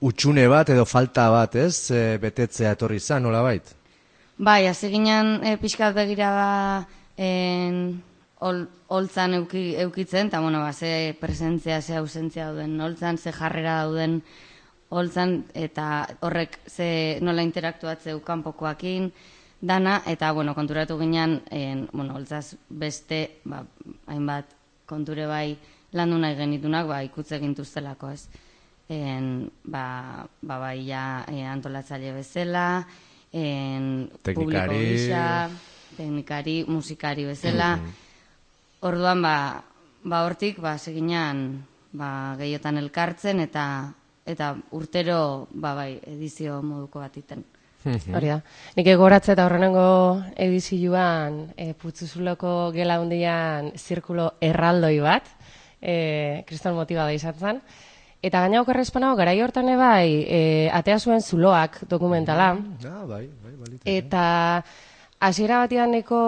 Utxune bat edo falta bat, ez? E, betetzea etorri zan, nola bait? Bai, hasi ginen e, pixkat begira ba, en, ol, holtzan euki, eukitzen, eta bueno, ba, ze presentzia, ze ausentzia dauden holtzan, ze jarrera dauden holtzan, eta horrek ze nola interaktuatzeu kanpokoakin, dana, eta bueno, konturatu ginen, en, bueno, holtzaz beste, ba, hainbat konture bai landu nahi genitunak, ba, ikutze gintuztelako, ez? En, ba, ba, bai, ja, e, antolatzaile bezala, en, Teknikari. gisa, teknikari, musikari bezala. Orduan, ba, ba hortik, ba, seginan, ba, gehiotan elkartzen, eta eta urtero, ba, bai, edizio moduko bat iten. Hori da. Nik egoratze eta horrenengo edizioan e, putzuzuloko gela hundian zirkulo erraldoi bat, e, kriston motiba da izan zen. Eta gaina okerrezpanago, garai hortan bai, e, atea zuen zuloak dokumentala. Ah, bai, bai, balite. Eta hasiera batean neko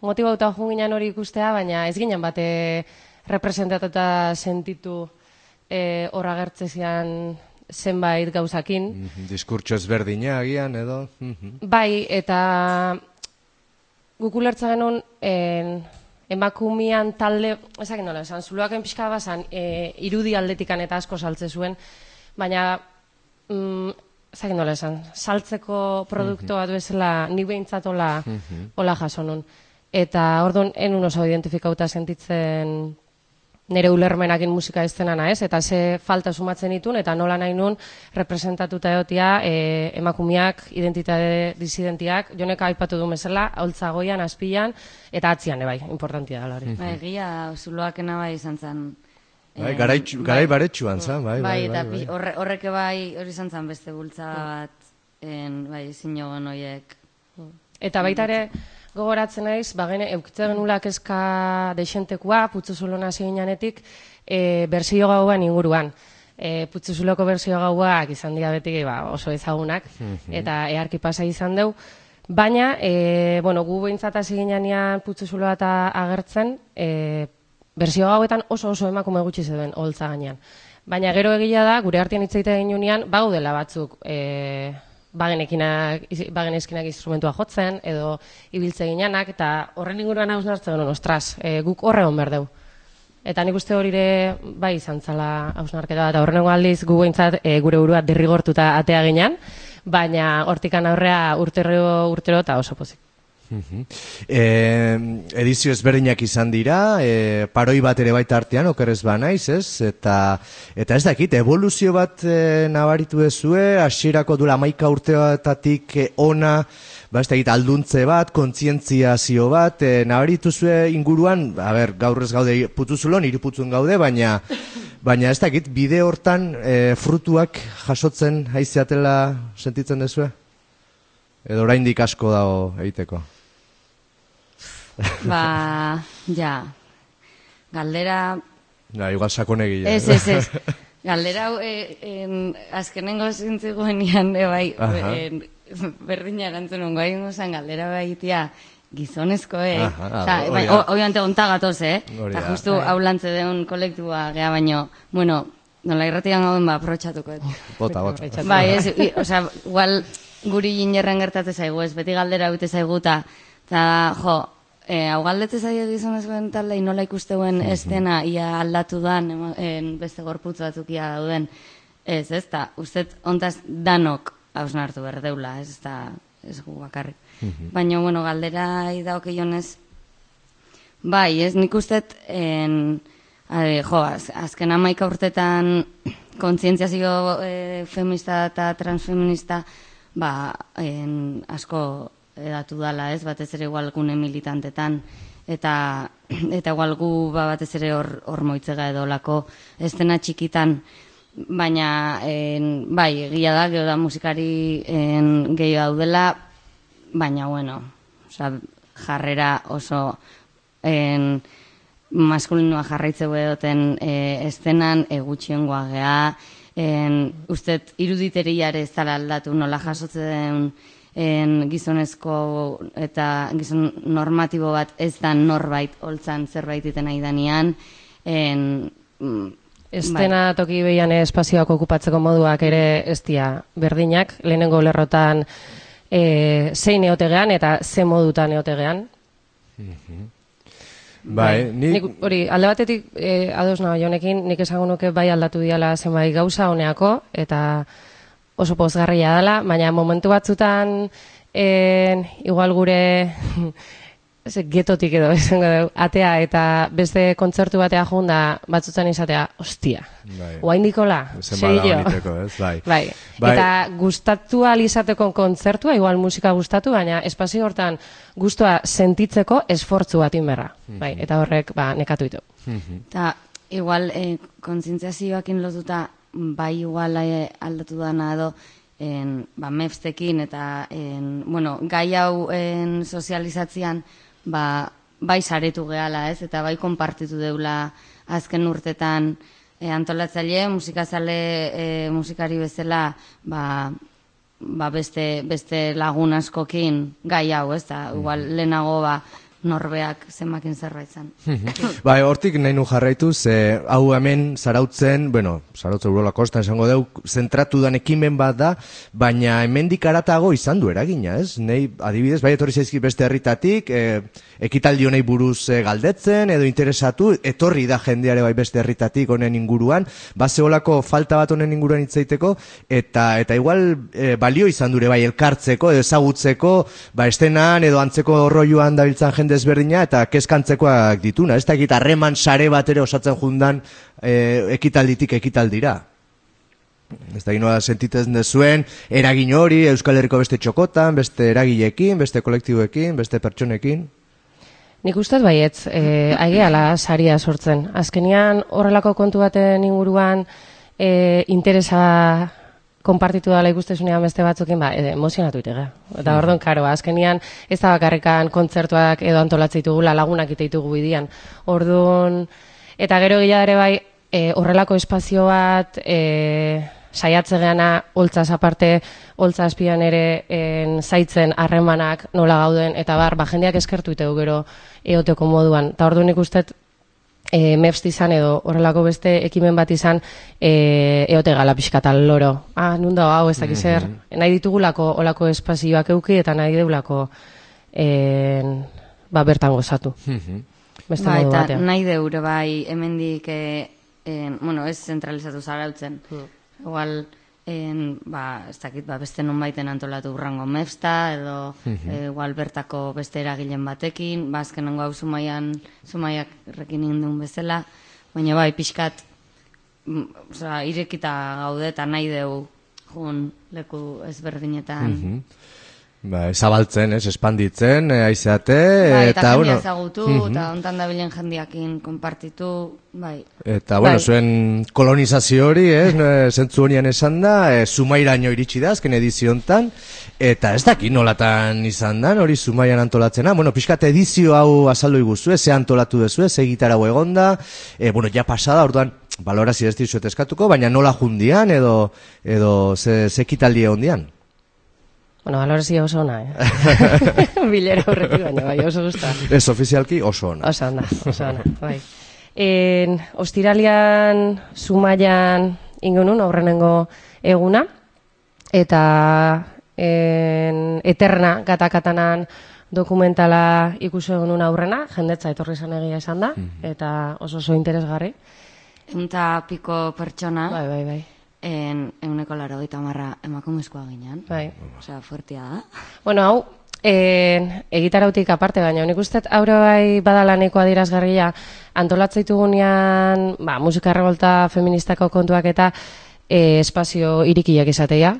motibauta joan ginen hori ikustea, baina ez ginen bate representatuta sentitu e, horra gertzezian zenbait gauzakin. Mhm, Diskurtso ezberdina agian edo. Mhm. Bai, eta guk ulertza genuen en, emakumian talde, ezakin nola, esan, zuloaken pixka bazan, e, irudi aldetikan eta asko saltze zuen, baina, mm, ezakin nola esan, saltzeko produktu bat bezala, nik behintzat hola, hola jaso nun. Eta orduan, enun oso identifikauta sentitzen nire ulermenakin musika estena naiz, eta ze falta sumatzen ditun, eta nola nahi nun representatuta egotia e, emakumeak, identitate disidentiak, jonek aipatu du bezala, holtza goian, azpian, eta atzian, bai, importantia da hori. Bai, egia, zuloakena bai izan zen. Bai, eh, garai, garai bai. baretsuan zan, bai, Bai, bai, eta bai, pi- bai. horre, horreke bai hori izan zen beste bultza bat, en, bai, zinogon horiek. Eta baita ere, gogoratzen naiz, ba gene, eukitzen genula kezka dexentekua, putzuzulona ziginenetik, e, berzio gauan inguruan. E, putzuzuloko berzio gauak izan dira beti ba, oso ezagunak, eta earki pasa izan deu. Baina, e, bueno, gu behintzat hasi ginean putzuzuloa eta agertzen, e, berzio gauetan oso oso emakume gutxi zeuden holtza gainean. Baina gero egia da, gure artean hitz egiten ginunean, baudela batzuk e, bagenekinak, bagenezkinak instrumentua jotzen, edo ibiltze ginenak, eta horren inguruan hausnartzen genuen, ostras, e, guk horre hon behar dugu. Eta nik uste hori ere bai izan zala hausnarketa eta horrengo aldiz gu behintzat e, gure burua derrigortuta atea ginean, baina hortikan aurrea urtero urtero eta oso pozik. E, edizio ezberdinak izan dira, e, paroi bat ere baita artean, okerrez ba naiz, ez? Eta, eta ez dakit, evoluzio bat e, nabaritu ezue, hasierako dula maika urteatatik e, ona, ba ez dakit, alduntze bat, kontzientziazio bat, e, nabaritu zue inguruan, a ber, gaur ez gaude putuzulon, iriputzun gaude, baina, baina ez dakit, bide hortan e, frutuak jasotzen haizeatela sentitzen dezue? Edo oraindik asko dago egiteko. Ba, [LAUGHS] ja. Galdera, Ja, igual sakonegia. ez, ez, ez. [LAUGHS] Galdera, e, en, azkenengo zintzegoenian, e, bai, Aha. en, berdina erantzun ongo, hain galdera baitia, gizonezko, eh? Aha, Osa, bai, da. o- obviamente onta gatoz, eh? Eta justu hau lantze deun kolektua gea baino, bueno, nola irratian gauden ba, aprotxatuko. et. Bota, bota. Bai, ez, i- osea, igual guri ginerren gertate zaigu, ez, beti galdera bete zaigu, eta, eta, jo, e, hau galdete zaio gizonezkoen talde, nola ikusteuen estena, ia aldatu dan, en, beste gorputz batzuk ia dauden, ez, ez, eta, ustez, ontaz danok hausnartu berdeula, ez, eta, ez gu bakarrik. Baina, bueno, galdera idaok ionez, Bai, ez nik ustet, en, ade, jo, az, azken amaika urtetan kontzientziazio e, feminista eta transfeminista ba, en, asko edatu dala, ez, batez ere igual gune militantetan, eta, [CLEARS THROAT] eta igual gu ba, batez ere hor, hor moitzega edo lako estena txikitan, baina en, bai, egia da, geho da musikari en, gehiago daudela, baina bueno, osea, jarrera oso en, maskulinoa jarraitzeu edoten e, estenan, e, gutxiengoa gea, en, ustet iruditerriare ez dala aldatu nola jasotzen en, gizonezko eta gizon normatibo bat ez da norbait holtzan zerbait iten nahi danean, en, mm, Estena toki behian espazioak okupatzeko moduak ere ez dira berdinak, lehenengo lerrotan e, zein eotegean eta ze modutan eotegean. Bai, ni... Nik, hori, alde batetik e, ados nago jonekin, nik esango nuke bai aldatu diala zenbait gauza honeako, eta oso pozgarria dela, baina momentu batzutan en, igual gure [LAUGHS] ze, getotik edo esango dugu, atea eta beste kontzertu batea junda batzutan izatea, ostia, Bai. guain dikola, ez? Bai. [LAUGHS] Bai. Bai. Eta gustatu izateko kontzertua, igual musika gustatu, baina espazio hortan gustua sentitzeko esfortzu bat inberra. Bai, eta horrek ba, nekatu ditu. Eta igual e, kontzientziazioakin lotuta bai igual e, aldatu dana edo en, ba, mefstekin eta en, bueno, gai hau en, sozializatzean ba, bai saretu gehala ez? Eta bai konpartitu deula azken urtetan e, antolatzaile, musikazale e, musikari bezala ba, ba beste, beste lagun askokin gai hau, ez? Da, igual lehenago ba, norbeak zenbakin zerbait zen. Bai, hortik nahi nu jarraitu, ze hau hemen zarautzen, bueno, zarautzen urola kostan esango deu, zentratu dan ekimen bat da, baina hemendik aratago izan du eragina, ez? Nei, adibidez, bai etorri zaizki beste herritatik, e, ekitaldi honei buruz e, galdetzen, edo interesatu, etorri da jendeare bai beste herritatik honen inguruan, bazeolako falta bat honen inguruan hitzaiteko, eta eta igual e, balio izan dure bai elkartzeko, edo ezagutzeko, ba estenan, edo antzeko rolloan dabiltzan jende ezberdina, eta kezkantzekoak dituna, ez dakit harreman sare bat ere osatzen jundan e, ekitalditik ekitaldira. Ez da ginoa sentitzen dezuen, eragin hori, Euskal Herriko beste txokotan, beste eragilekin, beste kolektiboekin, beste pertsonekin. Nik ustez baietz, e, aigeala saria sortzen. Azkenian horrelako kontu baten inguruan e, interesa konpartitu dela ikustezunean beste batzukin, ba, e, emozionatu itega. Eta orduan, karo, azkenian ez da bakarrikan kontzertuak edo antolatzen ditugula lagunak ite ditugu bidian. Orduan, eta gero gila ere bai, e, horrelako espazio bat, e, saiatze geana, holtzaz aparte, holtza azpian ere en, zaitzen harremanak nola gauden, eta bar, ba, jendeak eskertu itegu gero eoteko moduan. Eta orduan nik uste e, MEFST izan edo horrelako beste ekimen bat izan e, eote gala pixkatal loro. Ah, nunda hau ez dakiz zer. Nahi ditugulako olako espazioak euki eta nahi deulako en, ba, bertan gozatu. Beste Bai, modu eta batean. nahi deure bai hemendik e, en, bueno, ez zentralizatu zarautzen. Igual en, ba, ez dakit, ba, beste nonbaiten antolatu urrango mefsta, edo e, igual bertako beste eragilen batekin, ba, azkenengo hau zumaian, zumaiak rekin indun bezala, baina bai, pixkat, mm, osea, irekita gaude eta nahi deu jun leku ezberdinetan. Ba, zabaltzen, ez, espanditzen, eh, aizeate, Bai, eta, eta, bueno, ezagutu, eta ontan dabilen jendiakin konpartitu, bai. Eta, bueno, Bai. zuen kolonizazio hori, ez, [LAUGHS] eh, zentzu honian esan da, e, sumairaino iritsi da, azken edizio hontan, eta ez daki nolatan izan da, hori sumaian antolatzena, bueno, pixkat edizio hau azaldu iguzu, ze antolatu dezu, ze gitarau egonda, e, bueno, ja pasada, orduan, balorazio ez dizuet eskatuko, baina nola jundian, edo, edo ze, ze kitaldi egondian. Bueno, valorazio oso ona, eh? [LAUGHS] Bilera horretik baina, bai, oso gusta. Ez ofizialki oso ona. Oso ona, oso ona, bai. En, ostiralian, sumaian, ingonun, aurrenengo eguna, eta en, eterna, gatakatanan dokumentala ikusi egunun aurrena, jendetza etorri izan egia esan da, eta oso oso interesgarri. Eunta piko pertsona, Bai, bai, bai. En, euneko laro gita marra emakumezkoa ginen. bai. Osea, fuertia da. Bueno, hau, en, egitarautik aparte, baina nik uste aurre bai badala nahiko adierazgarria antolatzea ba, musika revolta feministako kontuak eta e, espazio irikiak izatea.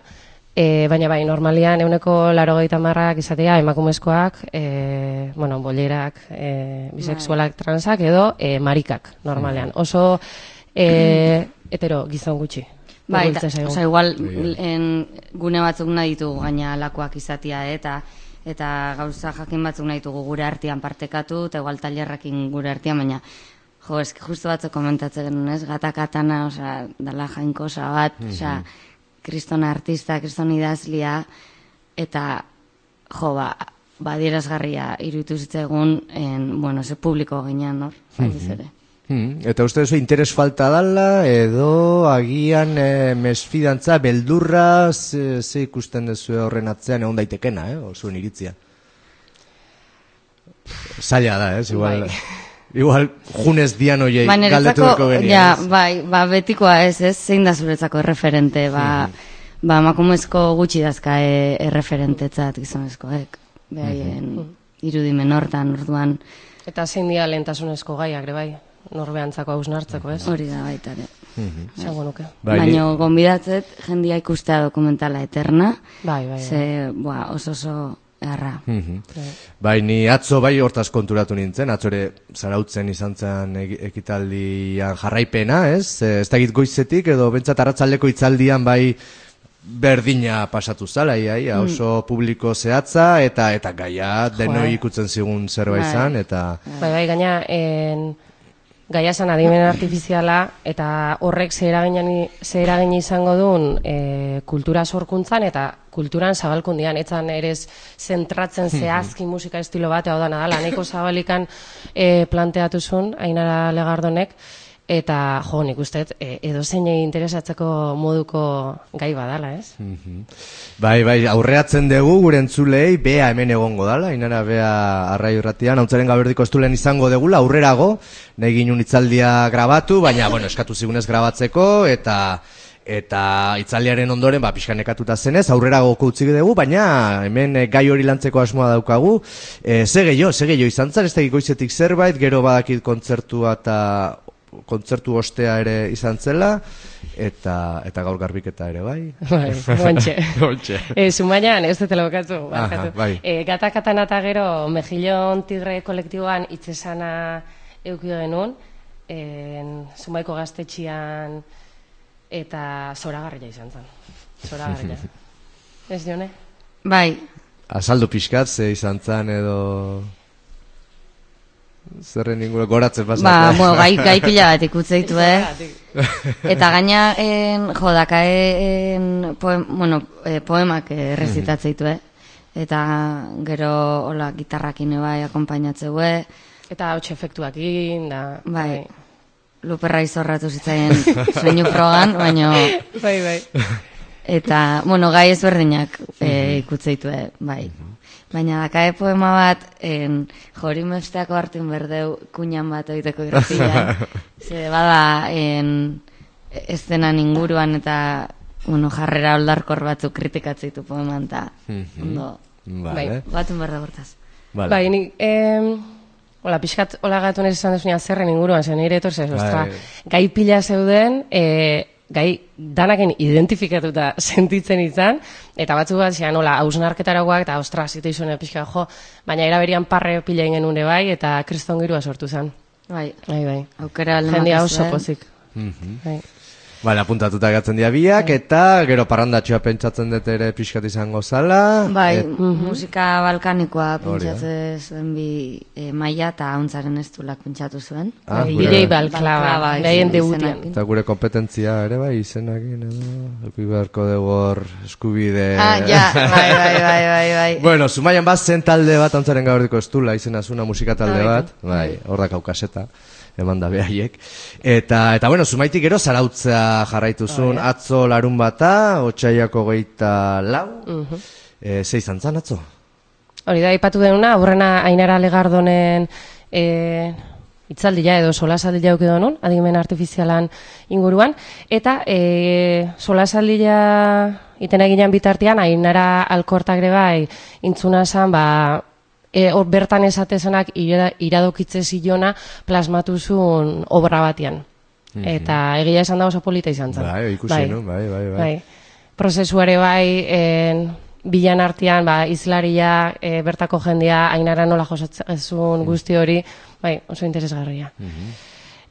E, baina bai, normalian euneko laro marrak izatea emakumezkoak, e, bueno, bolerak, e, bisexualak, transak edo e, marikak normalean. Oso e, hetero gizon gutxi. Bai, osea, igual en, gune batzuk nahi ditugu gaina lakoak izatia, eh, eta eta gauza jakin batzuk nahi ditugu gure artean partekatu, eta igual tailerrekin gure artean, baina jo, eski justu batzuk komentatzen genuen, ez, gata katana, osea, dala jainkosa bat, osea, kriston artista, kriston idazlia, eta jo, ba, badierazgarria iruditu zitzaigun, en, bueno, ze publiko ginean, hor, mm ere. Hmm, eta uste duzu interes falta dala, edo agian e, mesfidantza, beldurra, ze, ze ikusten duzu horren atzean egon daitekena, eh, o zuen iritzia. Zaila da, ez, igual, Bai. [LAUGHS] igual junez dian oiei Ba, galdetu duko genien, ja, bai, ba, betikoa ez, ez, zein da zuretzako erreferente, ba, ba, makumezko gutxi dazka e, erreferentetzat gizonezkoek, behaien irudimen hortan, orduan, Eta zein dia lehentasunezko gaiak, ere bai, norbeantzako hausnartzeko, ez? hori da baita ere. Zango nuke. Bai, Baina gonbidatzet jendia ikustea dokumentala eterna, Bai, bai, bai. ze, boa, oso oso erra. Mhm. Bai, ni atzo bai hortaz konturatu nintzen, atzore zarautzen izan zen ekitaldian jarraipena, ez? Eh, Ez dakit goizetik edo bentsat arratzaldeko itzaldian bai berdina pasatu zala, ia, ia, oso publiko zehatza, eta eta gaia denoi ikutzen zigun zerbait Bai. izan, eta... Bai, bai, gaina, en, gaia esan adimen artifiziala, eta horrek ze eragin, izango duen e, kultura sorkuntzan, eta kulturan zabalkundian, etzan ere zentratzen zehazki musika estilo bat, hau da nadala, nahiko zabalikan e, planteatu zuen, ainara legardonek, eta jo, nik uste, e, edo zeinei interesatzeko moduko gai badala, ez? Bai, bai, aurreatzen dugu gure entzulei, bea hemen egongo dala, inara bea arrai urratian, hauntzaren gaberdiko estulen izango degula, aurrerago, nahi ginun itzaldia grabatu, baina, bueno, eskatu zigunez grabatzeko, eta eta itzaldiaren ondoren, ba, pixka nekatuta zenez, aurrerago utzi dugu, baina hemen eh, gai hori lantzeko asmoa daukagu, e, ze gehiago, ze gehiago izan zan, ez da zerbait, gero badakit kontzertua eta kontzertu ostea ere izan zela, eta, eta gaur garbiketa ere, bai? Bai, gontxe. Gontxe. [LAUGHS] E, Zumaian, ez dut lokatu. Aha, bai. E, gata katana eta gero, Mejillon Tigre kolektiboan itzesana eukio genuen, en, Zumaiko gaztetxian eta zoragarria izan zen. Zoragarria. [LAUGHS] ez dione? Bai, Azaldu pixkat, ze izan zan edo... Zerren inguru goratzen ba, pasatzen. bueno, [LAUGHS] gai, gai pila bat ikutzeitu, eh? Eta gaina, en, jo, dakae, en, poem, bueno, eh, poemak eh, errezitatzeitu, eh? Eta gero, hola, gitarrakin bai, akompainatzeu, eh? Eta hotxe efektuakin, da... Bai. Luperra izorratu zitzaien soinu frogan, baina [LAUGHS] Bai, bai. eta, bueno, gai ezberdinak e, ikutzeitu, eh, bai. Baina dakae poema bat, en, jori mesteako hartin berdeu kuñan bat egiteko irratian. [LAUGHS] Ze bada, en, eszenan inguruan eta, bueno, jarrera oldarkor batzuk kritikatzeitu poeman, eta, ondo, Vale. batun berda bortaz. Vale. Bai, nik, em, hola, pixkat, hola gatu nire esan desunean zerren inguruan, zen nire etorze, ostra, Bai. gai pila zeuden, e, gai danaken identifikatuta [LAUGHS] sentitzen izan, eta batzu bat zean, hola, hausnarketaragoak, eta ostra, zite izune pixka, jo, baina eraberian parre pila ingen une bai, eta kriston girua sortu zen. Bai, Bai, bai. aukera alde Jendia oso pozik. Bai. Vale, apuntatuta gatzen dira biak, eta gero parrandatxoa pentsatzen dut ere pixkat izango zala. Bai, Et- musika balkanikoa pentsatzen zuen bi e, maila eta hauntzaren ez duelak pentsatu zuen. Ah, Bai, gure- behaien izen- debutian. izenarekin. Eta gure kompetentzia ere bai, izenakin edo, euki beharko dugu hor eskubide... Ah, ja, bai, bai, bai, bai, bai. [LAUGHS] Bueno, Zumaian bat zen talde bat, antzaren gaurdiko estula, izena zuna musika talde bat, bai, hor da kaukaseta, eman da behaiek. Eta, eta bueno, Zumaitik gero zarautza jarraituzun, atzo larun bata, otxaiako geita lau, e, zei zantzan atzo? Hori da, ipatu denuna, aurrena Ainara Legardonen e, itzaldia edo solasaldia auki denun, adimen artifizialan inguruan, eta e, solasaldia iten eginan bitartean, Ainara Alkortagre bai, intzuna zan, ba, e, hor bertan esatezenak ira, iradokitze zilona plasmatuzun obra batian. Eta egia esan da oso polita izan zen. Bai, ikusi nu, bai, bai, bai. bai. Prozesuare bai, en, bilan artean, ba, izlaria, e, bertako jendia, ainara nola josatzen guzti hori, bai, oso interesgarria.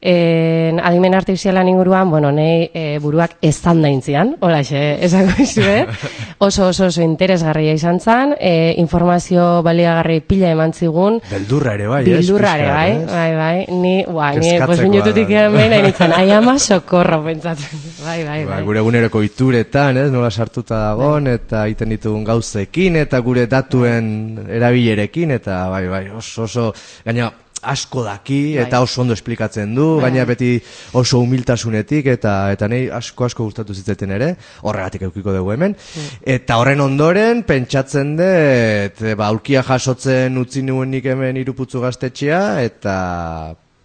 En, adimen artifizialan inguruan, bueno, nei e, buruak eztan daintzian, hola xe, esako izue, [LAUGHS] oso oso oso interesgarria izan zen, e, informazio baliagarri pila eman zigun, Beldurra ere bai, ez? Bildurra ere, bai, bai, bai, ni, ua, ni, pues minututik hemen, nintzen, ai ama [LAUGHS] sokorro pentsatzen, bai, bai, Ba, bai. gure eguneroko ituretan, ez, nola sartuta dagon, eta egiten ditugun gauzekin, eta gure datuen erabilerekin, eta bai, bai, oso, oso, gaina, asko daki, eta oso ondo esplikatzen du, gaina beti oso humiltasunetik, eta eta nei asko asko gustatu zitzeten ere, horregatik eukiko dugu hemen. Eta horren ondoren, pentsatzen dut, e, ba, aulkia jasotzen utzi nuen nik hemen iruputzu gaztetxea, eta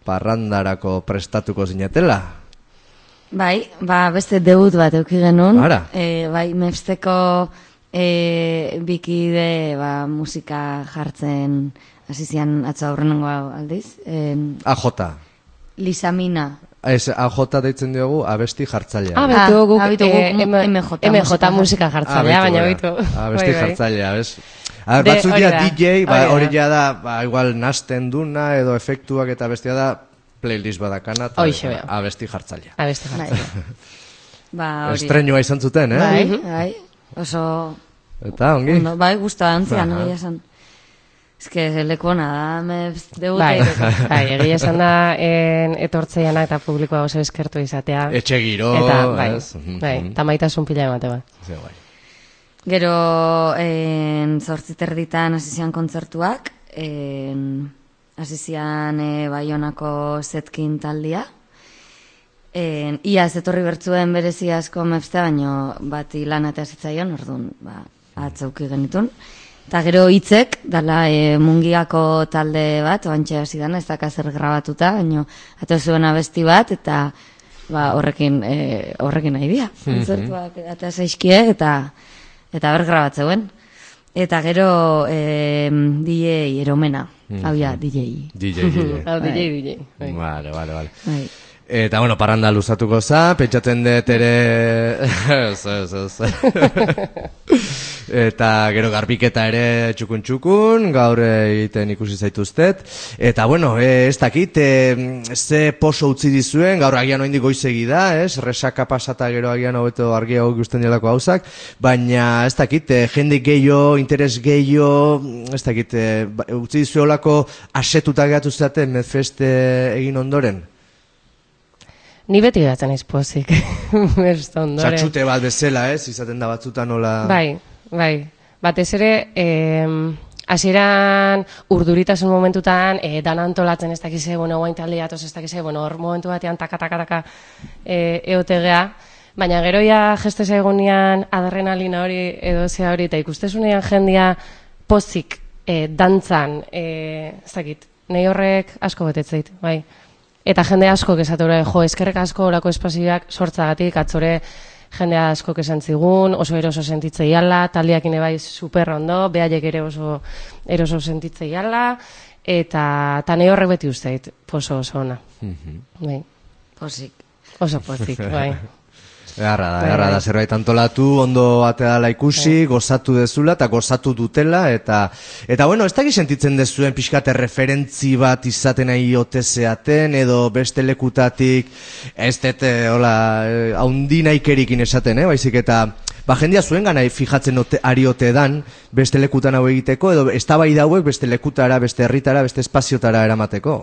parrandarako prestatuko zinetela. Bai, ba, beste deut bat euki genuen. Ara. E, bai, mepsteko e, bikide ba, musika jartzen hasi zian atzo aurrenengo aldiz. E, AJ. Lisamina. Ez, AJ deitzen diogu abesti jartzailea. Ah, Ah, betu guk, ah, betu eh, guk M- MJ MJ musika jartzailea, baina bitu. Abesti Bai, bai. jartzailea, bez? A ver, batzuk hori dira DJ, ba, hori hori ja da, ba, igual nasten duna edo efektuak eta bestia da playlist badakana Hoxe eta bea. abesti jartzailea. Abeste Bai. jartzen. [LAUGHS] Ba, hori. Estrenua izan zuten, eh? Bai, bai. Oso, Eta, ongi? ondo, bai, guztua antzian, Aha. egia esan. Ez que lekuona da, mepst deut Bai, egiteko. bai, [LAUGHS] egia esan da en, etortzeiana eta publikoa oso eskertu izatea. Etxe giro, Eta, bai, ez? Bai, eta maitasun pila emate bai. Ze guai. Gero, en, zortzi terditan hasi zian kontzertuak, en, hasi zian e, Baionako zetkin taldia. En, ia etorri bertzuen berezi asko mepstea, baino bati lan eta zitzaion, orduan, ba, atzauki genitun. Eta gero hitzek, dala e, mungiako talde bat, oantxe hasi dana, ez daka zer grabatuta, baino ato zuen abesti bat, eta ba, horrekin, e, horrekin nahi dira. Kontzertuak eta zaizkie, eta eta ber grabatzeuen. Eta gero e, DJ eromena, hau ja, DJ. DJ, DJ. [LAUGHS] Hau, DJ, DJ. Vale, vale, vale. Eta, bueno, parranda luzatuko za, pentsatzen dut ere... ez, ez, ez. [LAUGHS] Eta gero garbiketa ere txukun txukun, gaur egiten ikusi zaituztet. Eta, bueno, e, ez dakit, e, ze poso utzi dizuen, gaur agian oindik goizegi da, ez? Resaka pasata gero agian hobeto argiago ikusten delako gauzak, baina ez dakit, e, jende gehiago, interes gehiago, ez dakit, e, ba- utzi dizuelako asetuta gehatu zaten Medfest e, egin ondoren. Ni beti gatzen naiz pozik. [LAUGHS] Txatxute bat bezala, ez? Izaten da batzutan nola... Bai, bai. Batez ere, hasieran urduritasun momentutan, e, dan antolatzen ez dakize, bueno, guain talde jatoz ez dakize, bueno, hor momentu batean taka, taka, taka, e, eotegea, baina geroia geste zaigunean adrenalina hori edo zea hori, eta ikustezunean jendia pozik e, dantzan, e, ez dakit, nahi horrek asko betetzeit, bai. Eta jende asko esatura, jo, eskerrek asko orako espazioak sortzagatik, atzore jende asko esan zigun, oso eroso sentitzei ala, taldeak bai super ondo, behaiek ere oso eroso sentitzei ala, eta nahi horrek beti usteit, poso oso ona. Bai, Posik. oso pozik, bai. [LAUGHS] Egarra da, Bai, egarra da, bai. zerbait antolatu, ondo ateala ikusi, gozatu dezula eta gozatu dutela, eta, eta bueno, ez dakit sentitzen dezuen pixkate referentzi bat izaten nahi ote zeaten, edo beste lekutatik, ez dete, hola, eh, haundi nahikerikin esaten, eh, baizik eta, ba, jendia zuen gana fijatzen ote, ari ote dan, beste lekutan hau egiteko, edo eztabaida hauek beste lekutara, beste herritara, beste espaziotara eramateko.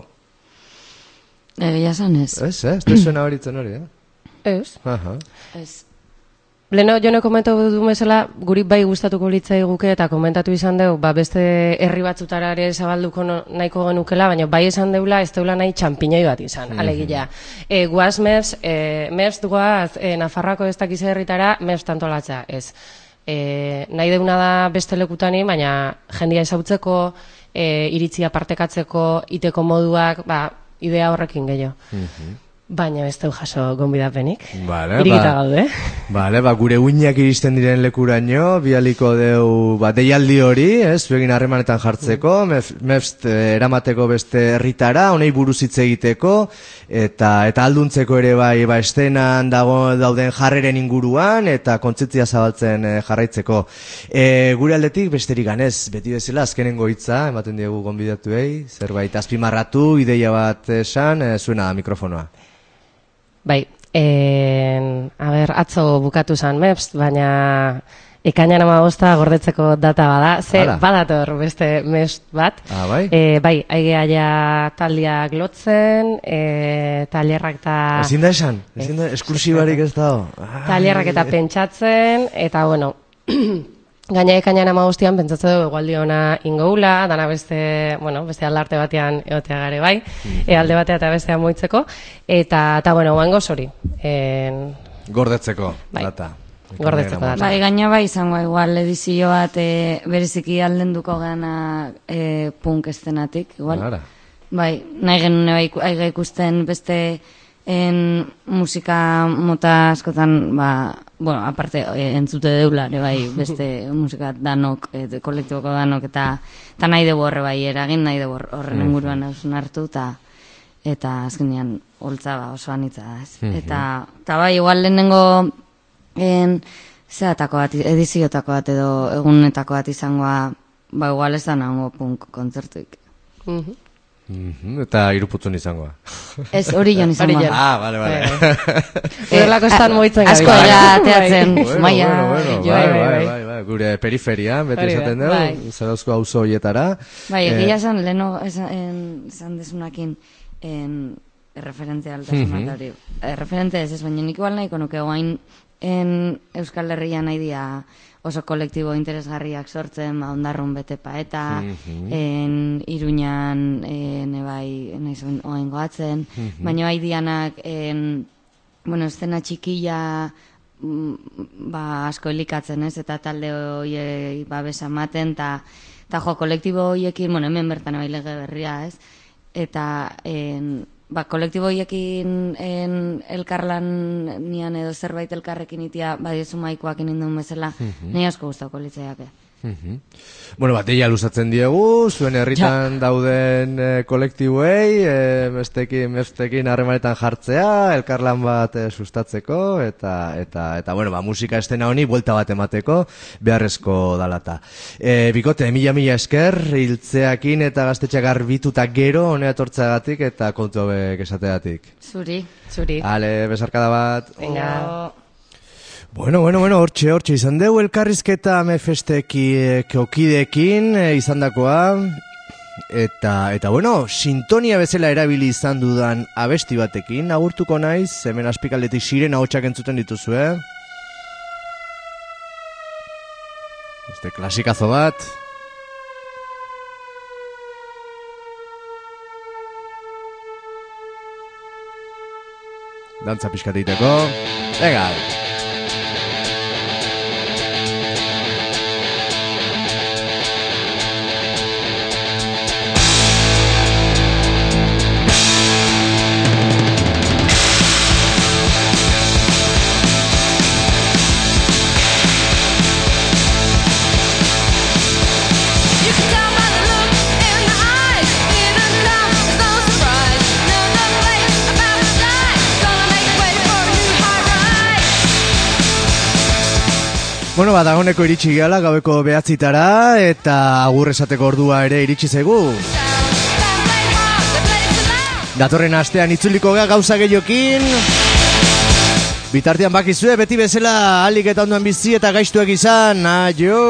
Egia esan ez. Ez, eh? Ez dezuen abaritzen hori, eh? Ez. Aha. Ez. Leno, jone komentatu du bezala, guri bai gustatuko litzai guke eta komentatu izan dugu, ba, beste herri batzutara ere zabalduko no- nahiko genukela, baina bai esan deula, ez deula nahi txampiñoi bat izan, alegia. E, guaz mers, e, mers guaz, e, Nafarroako ez dakize herritara, mers tantolatza, ez. E, nahi deuna da beste lekutani, baina jendia ezautzeko, e, iritzia partekatzeko, iteko moduak, ba, idea horrekin gehiago. Baina ez du jaso gonbidapenik. Vale, Irikita ba- gaude. Bale, ba, gure uinak iristen diren lekuraino, bialiko deu, ba, deialdi hori, ez, zuegin harremanetan jartzeko, mef, mefst eh, eramateko beste herritara, honei buruz hitz egiteko, eta eta alduntzeko ere bai, ba, estenan dago dauden jarreren inguruan, eta kontzitzia zabaltzen eh, jarraitzeko. E, gure aldetik besterik ganez, beti bezala, azkenengo hitza, ematen diegu gonbidatuei, zerbait azpimarratu, ideia bat esan, e, zuena mikrofonoa. Bai, en, a ber, atzo bukatu zan MEPS, baina ekainan amabosta gordetzeko data bada, ze Hala. badator beste MEPS bat. Ah, bai? E, bai, aigea ja taldiak lotzen, e, tailerrak eta... Ezin da esan, ezin da, esklusibarik ez dago. Ah, Tailerrak eta pentsatzen, eta bueno, [CLEARS THROAT] gaina ekainan amabostian pentsatze dugu egualdi ona ingoula, dana beste, bueno, beste aldarte batean egotea gare bai, e, alde batea eta bestea moitzeko, eta, eta bueno, guango hori. En, Gordetzeko, Bai. data. Gordetzeko data. Bai, gaina bai izango igual edizio bat e, bereziki aldenduko gana e, punk estenatik, igual. Ara. Bai, nahi genune bai, ikusten beste en musika mota askotan, ba, bueno, aparte e, entzute deula, ere bai, beste [LAUGHS] musika danok, e, de- kolektiboko danok, eta, eta nahi dugu horre bai eragin, nahi dugu hor- horren inguruan hausun hartu, eta eta azkenean holtza ba, oso anitza da, ez? Eta, eta bai, igual lehenengo en, zeatako bat, ediziotako bat edo egunetako bat izangoa, ba, igual ez da nango punk kontzertuik. Mhm. Mhm, Eta iruputzun izangoa. [LAUGHS] Ez hori jon izango. Ah, vale, vale. [LAUGHS] Horrelako estan moitzen Asko gabiltza. ja ateatzen, bueno, maia, bueno, bai, bai, bai, bai. bai, bai, gure periferian, beti esaten dugu, bai. zarauzko auzo hoietara. Bai, Eh, egia esan, leheno esan, en- esan desunakin en, erreferente altasuna Mhm. hori. Erreferente ez ez, baina nik igual nahiko nuke guain en Euskal Herrian nahi dia oso kolektibo interesgarriak sortzen, ba, ondarrun bete paeta, Mhm. en Iruñan, en, ebai, naiz oain goatzen, Mhm. baina bai dianak, en, bueno, estena txikilla, mm, ba, asko elikatzen ez, eta talde horiei babesa ematen, eta eta jo, kolektibo horiekin, bueno, hemen bertan bai lege berria, ez? Eta, en, ba, kolektibo horiekin en, elkarlan nian edo zerbait elkarrekin itia, badiezu maikoak induen bezala, nahi asko gustako litzaiake. Bueno, bat, deia luzatzen diegu, zuen herritan dauden eh, kolektiboei, eh, mestekin, mestekin harremanetan jartzea, elkarlan bat eh, sustatzeko, eta, eta, eta, bueno, ba, musika estena honi buelta bat emateko, beharrezko dalata. E, bikote, mila mila esker, hiltzeakin eta gaztetxeak garbituta gero, honea etortzeagatik eta kontu hobek esateagatik. Zuri. Zuri. Ale, besarkada bat. Venga. Bueno, bueno, bueno, hortxe, hortxe, izan dugu elkarrizketa amefesteki okidekin e, eh, izandakoa, eta, eta bueno, sintonia bezala erabili izan dudan abesti batekin, agurtuko naiz, hemen aspikaldetik siren ahotsak entzuten dituzue. Este klasikazo bat. Dantza pixkatiteko. Venga! Bueno, ba, dagoneko iritsi gehala, gaueko behatzitara, eta agur esateko ordua ere iritsi zegu. Datorren astean itzuliko gea gauza gehiokin. Bitartean bakizue, beti bezala alik eta ondoan bizi eta gaiztuak izan. Aio!